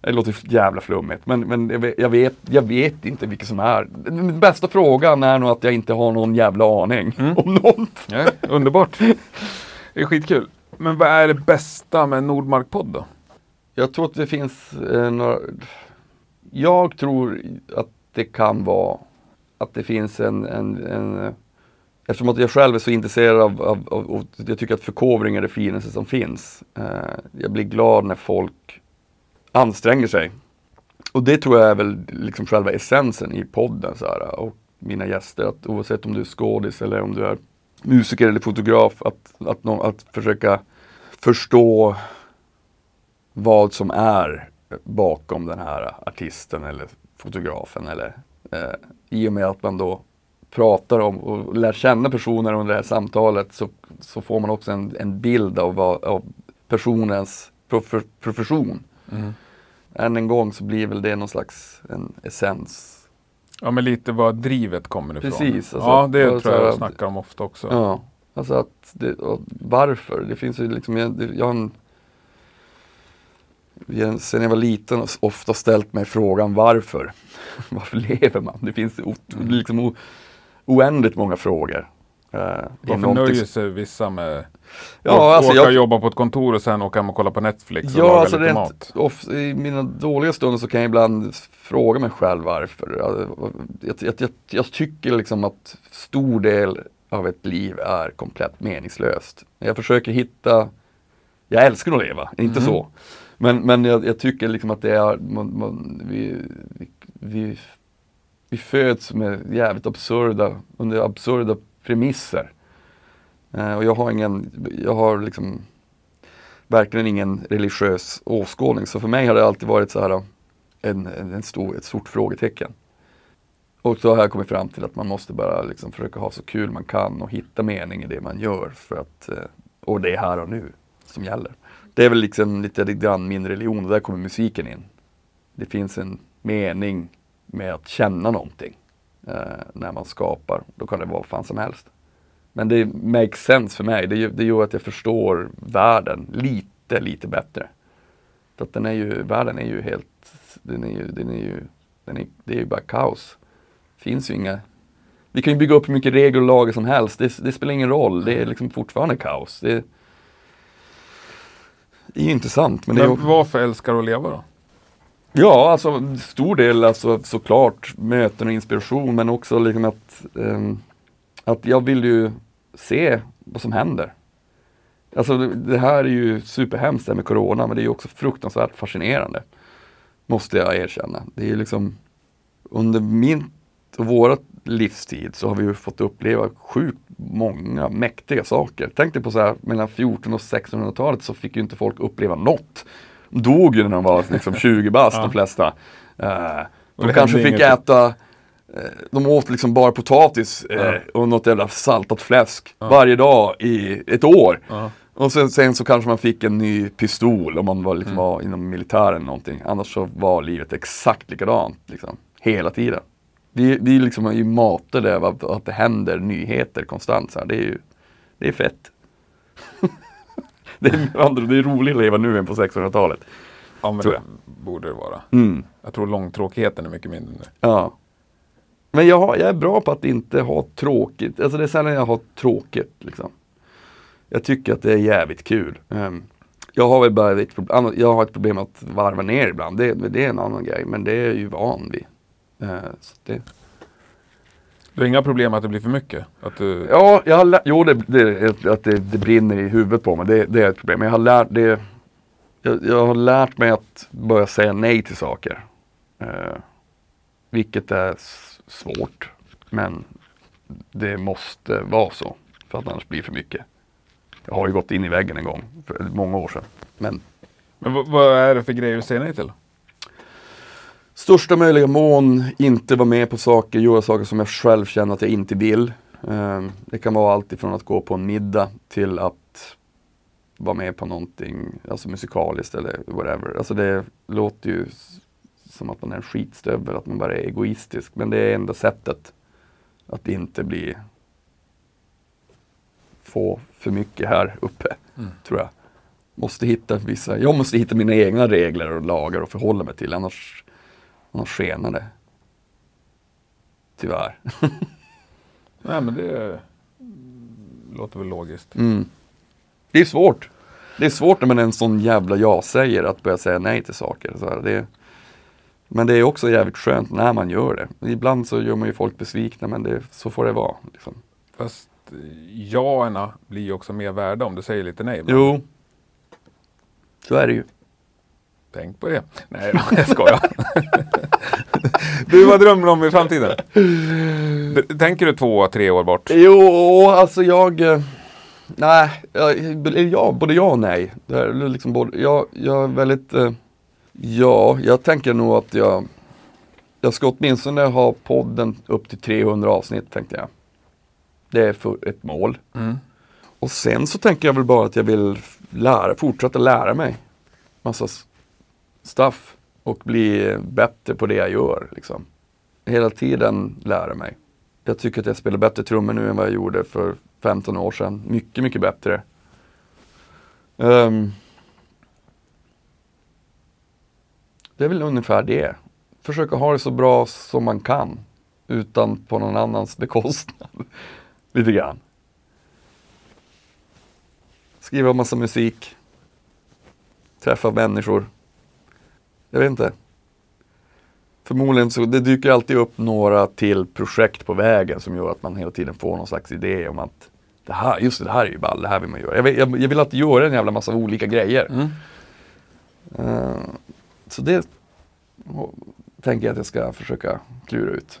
det låter jävla flummigt, men, men jag, vet, jag, vet, jag vet inte vilket som är. Den bästa frågan är nog att jag inte har någon jävla aning Mm. om något. Ja, underbart. Det är skitkul. Men vad är det bästa med Nordmark-podd då? Jag tror att det finns eh, några... Jag tror att det kan vara att det finns en, en, en Eftersom att jag själv är så intresserad av, av, av och jag tycker att förkovring är det finaste som finns. Eh, jag blir glad när folk anstränger sig. Och det tror jag är väl liksom själva essensen i podden så här, och mina gäster. Att oavsett om du är skådis eller om du är musiker eller fotograf, att, att, att försöka förstå vad som är bakom den här artisten eller fotografen. Eller, eh, I och med att man då pratar om och lär känna personer under det här samtalet så, så får man också en, en bild av, av personens prof, profession. Mm. Än en gång så blir väl det någon slags en essens. Ja, men lite var drivet kommer ifrån. Precis, alltså, ja, det bara tror jag jag snackar om ofta också. Ja, alltså att det, varför? Det finns ju liksom, jag, jag har en, Sen jag var liten ofta ställt mig frågan varför? varför lever man? Det finns o, liksom o, oändligt många frågor. Eh, Varför nöjer sig vissa med Ja, att alltså åka jag- och jobba på ett kontor och sen åka hem och kolla på Netflix och Ja, laga alltså lite mat? of, i mina dåliga stunder så kan jag ibland fråga mig själv varför. Jag, jag, jag, jag tycker liksom att stor del av ett liv är komplett meningslöst. Jag försöker hitta, jag älskar att leva, inte Mhm. så. Men, men jag, jag tycker liksom att det är, man, man, vi, vi, vi, vi föds med jävligt absurda, under absurda premisser. Eh, och jag har ingen, jag har liksom verkligen ingen religiös åskådning. Så för mig har det alltid varit så här en, en, stor, ett stort frågetecken. Och så har jag kommit fram till att man måste bara liksom försöka ha så kul man kan och hitta mening i det man gör. För att, eh, och det är här och nu som gäller. Det är väl liksom lite grann min religion och där kommer musiken in. Det finns en mening med att känna någonting eh, när man skapar. Då kan det vara vad fan som helst. Men det makes sense för mig. Det, gör- det gör att jag förstår världen lite, lite bättre. För att den är ju, världen är ju helt, den är ju, den är ju, den är, det är ju bara kaos. Finns ju inga, vi kan ju bygga upp hur mycket regler och lagar som helst. Det, det spelar ingen roll. Det är liksom fortfarande kaos. Det, det är ju intressant. Men det är Men ju, varför älskar du att leva då? Ja, alltså stor del alltså såklart möten och inspiration men också liksom att, ehm, att jag vill ju se vad som händer. Alltså det, det här är ju superhemskt det med Corona men det är ju också fruktansvärt fascinerande. Måste jag erkänna. Det är liksom under min och våra livstid så har vi ju fått uppleva sjukt många mäktiga saker. Tänk dig på så här mellan 14 och 1600-talet så fick ju inte folk uppleva något. De dog ju när de var liksom 20 bast de flesta. Eh, de det kanske hände fick inget. äta eh, de åt liksom bara potatis eh, Ja. och något jävla saltat fläsk varje dag i ett år. Ja. Och sen, sen så kanske man fick en ny pistol om man var, Mm. liksom, var inom militären eller någonting. Annars så var livet exakt likadant. Liksom, hela tiden. Vi, vi liksom är ju matade av att, det händer nyheter konstant. Så här. Det är ju det är fett. det, är, det är roligt att leva nu än på 1600-talet. Ja, men Tror det jag. borde det vara. Mm. Jag tror långtråkigheten är mycket mindre nu. Ja. Men jag, har, jag är bra på att inte ha tråkigt. Alltså det är sällan jag har tråkigt. Liksom. Jag tycker att det är jävligt kul. Ehm, jag har väl bara ett, prob- annat- jag har ett problem att varva ner ibland. Det, det är en annan grej. Men det är jag ju van vid. Eh, så det, Du har inga problem att det blir för mycket? Att du... ja, jag har lä- jo, det, det, att det, det brinner i huvudet på mig. Det, det är ett problem. Men jag har lärt, det, jag, jag har lärt mig att börja säga nej till saker. Eh, vilket är s- svårt. Men det måste vara så. För att annars blir det för mycket. Jag har ju gått in i väggen en gång. För många år sedan. Men Men vad är det för grejer du säger nej till? Största möjliga mån inte vara med på saker, göra saker som jag själv känner att jag inte vill. Eh, det kan vara allt ifrån att gå på en middag till att vara med på någonting, alltså musikaliskt eller whatever. Alltså det låter ju som att man är en skitstövel, att man bara är egoistisk. Men det är enda sättet att inte bli få för mycket här uppe, tror jag. Måste hitta vissa, jag måste hitta mina egna regler och lagar och förhålla mig till, annars, skenar det. Tyvärr. Nej, men det låter väl logiskt. Mm. Det är svårt. Det är svårt när man är en sån jävla ja-säger att börja säga nej till saker. Så här, det, men det är också jävligt skönt när man gör det. Ibland så gör man ju folk besvikna men det, så får det vara. Liksom. Fast jaerna blir ju också mer värda om du säger lite nej. ibland. Jo, så är det ju. Tänk på det. Nej jag skojar. du, vad drömmer du om i framtiden? Tänker du två, tre år bort? Jo, alltså jag... eh, Nej, jag, ja, både ja och nej. Det är liksom både, jag, jag är väldigt... eh, Ja, jag tänker nog att jag... Jag ska åtminstone ha podden upp till 300 avsnitt, tänkte jag. Det är för ett mål. Mm. Och sen så tänker jag väl bara att jag vill lära, fortsätta lära mig massa stuff och bli bättre på det jag gör. Liksom. Hela tiden lära mig. Jag tycker att jag spelar bättre trummor nu än vad jag gjorde för 15 år sedan. Mycket, mycket bättre. Um, det är väl ungefär det. Försöka ha det så bra som man kan utan på någon annans bekostnad. Lite grann. Skriva massa musik. Träffa människor. Jag vet inte. Förmodligen så, det dyker alltid upp några till projekt på vägen som gör att man hela tiden får någon slags idé om att det här, just det, det här är ju ball, det här vill man göra. Jag vill, jag, jag vill alltid göra en jävla massa olika grejer. Mm. Eh, så det tänker jag att jag ska försöka klura ut.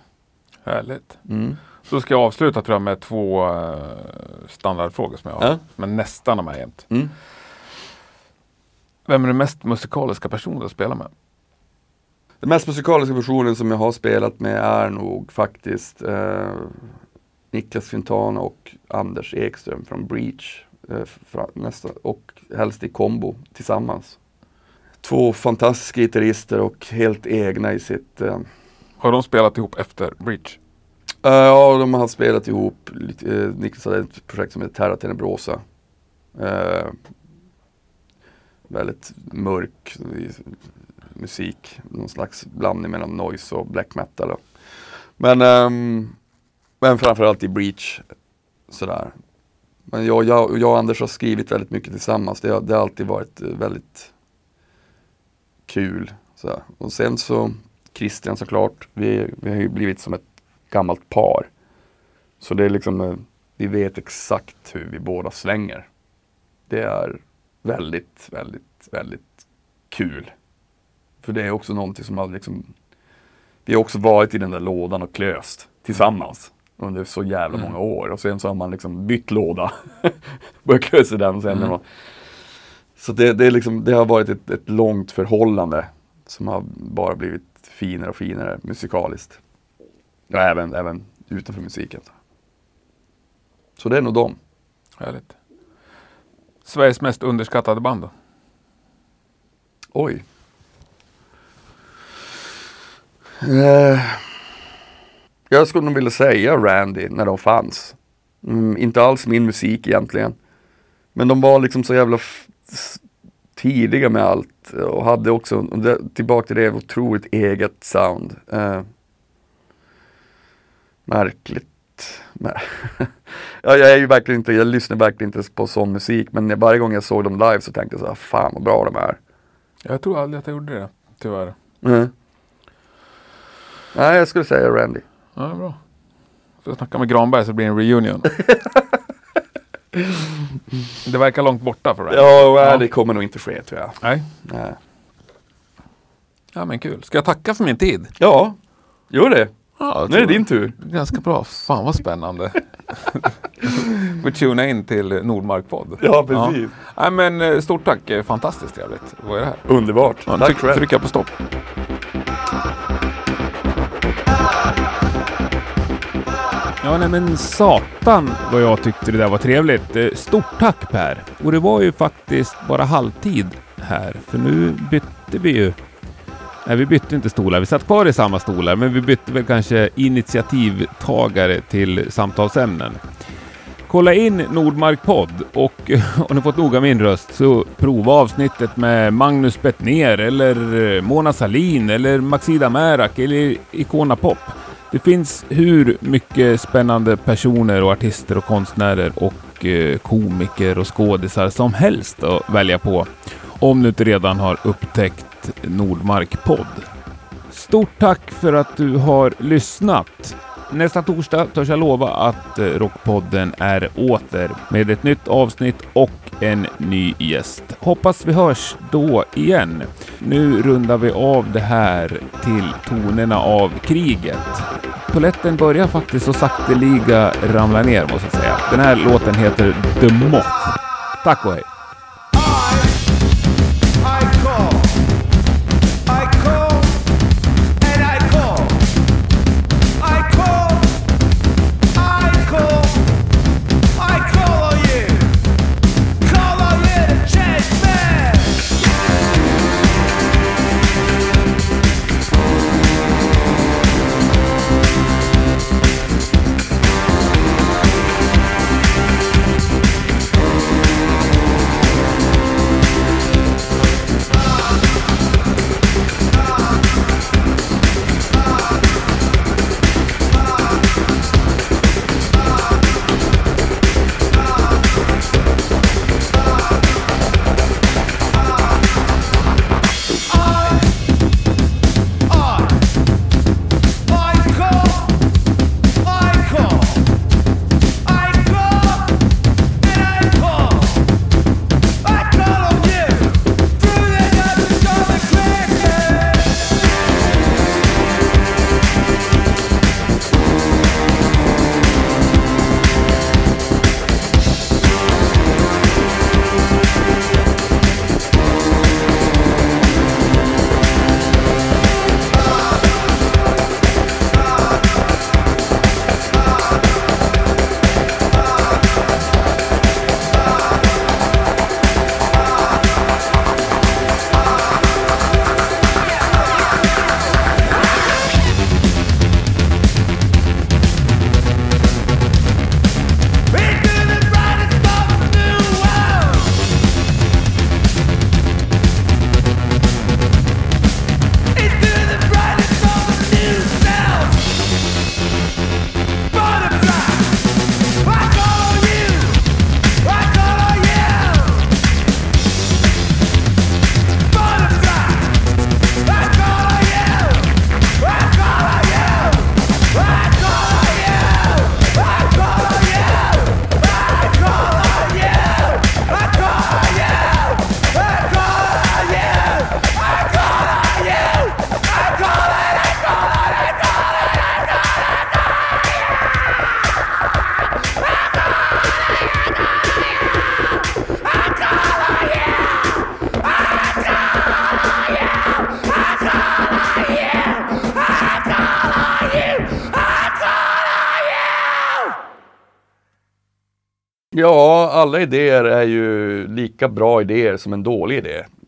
Härligt. Mm. Så ska jag avsluta tror jag med två uh, standardfrågor som jag har. Ja. Men nästan de här jämt. Mm. Vem är den mest musikaliska personen du spelar med? Den mest musikaliska personen som jag har spelat med är nog faktiskt eh, Niklas Quintana och Anders Ekström från Breach. Eh, fra, nästa, och helst i kombo tillsammans. Två fantastiska gitarrister och helt egna i sitt eh, Har de spelat ihop efter Breach? Eh, Ja, de har spelat ihop. Uh, Niklas hade ett projekt som heter Terra Tenebrosa. Uh, väldigt mörk musik. Någon slags blandning mellan noise och black metal. då. Men, um, men framförallt i Breach. Sådär. Men jag, jag, jag och Anders har skrivit väldigt mycket tillsammans. Det har, det har alltid varit eh, väldigt kul. Sådär. Och sen så Christian såklart. Vi, vi har ju blivit som ett gammalt par. Så det är liksom, eh, vi vet exakt hur vi båda svänger. Det är väldigt, väldigt, väldigt kul. För det är också någonting som har liksom, vi har också varit i den där lådan och klöst tillsammans under så jävla Mm. många år. Och sen så har man liksom bytt låda. Börjat kursa den och sen Mm. mm. Så det, det, är liksom, det har varit ett, ett långt förhållande som har bara blivit finare och finare musikaliskt. Och även, även utanför musiken. Så det är nog dem. Härligt. Sveriges mest underskattade band då? Oj. Eh, jag skulle nog vilja säga Randy när de fanns. Mm, inte alls min musik egentligen. Men de var liksom så jävla tidiga med allt och hade också, och det, tillbaka till det, otroligt eget sound. Eh, märkligt. Men- ja, jag är ju verkligen inte, jag lyssnar verkligen inte på sån musik men varje gång jag såg dem live så tänkte jag så här, fan vad bra de är. Jag tror aldrig att jag gjorde det, tyvärr. Mm. Nej, jag skulle säga Randy. Ja, bra. Får jag snacka med Granberg så det blir en reunion. det verkar långt borta för dig. Ja, Ja. det kommer nog inte ske tror jag. Nej. Nej. Ja men kul. Ska jag tacka för min tid? Ja, gör det. Ja, Nu är det din tur. Ganska bra. Fan vad spännande. Vi tuna in till Nordmark podd. Ja, precis. Nej men eh, stort tack. Eh, Fantastiskt trevligt. Vad är det här? Underbart. Ja, Tack tryck, själv. trycka på stopp. Ja, nej men satan vad jag tyckte det där var trevligt. Eh, Stort tack Per! Och det var ju faktiskt bara halvtid här, för nu bytte vi ju... Nej, vi bytte inte stolar. Vi satt kvar i samma stolar, men vi bytte väl kanske initiativtagare till samtalsämnen. Kolla in Nordmark podd och har ni fått nog av min röst så prova avsnittet med Magnus Bettner eller eh, Mona Salin eller Maxida Märak eller Icona Pop. Det finns hur mycket spännande personer och artister och konstnärer och eh, komiker och skådisar som helst att välja på. Om du inte redan har upptäckt Nordmark podd. Stort tack för att du har lyssnat. Nästa torsdag törs jag lova att eh, Rockpodden är åter med ett nytt avsnitt och en ny gäst. Hoppas vi hörs då igen. Nu rundar vi av det här till tonerna av kriget. Poletten börjar faktiskt så sakteliga ramla ner måste jag säga. Den här låten heter The Moth. Tack och hej! Alla idéer är ju lika bra idéer som en dålig idé.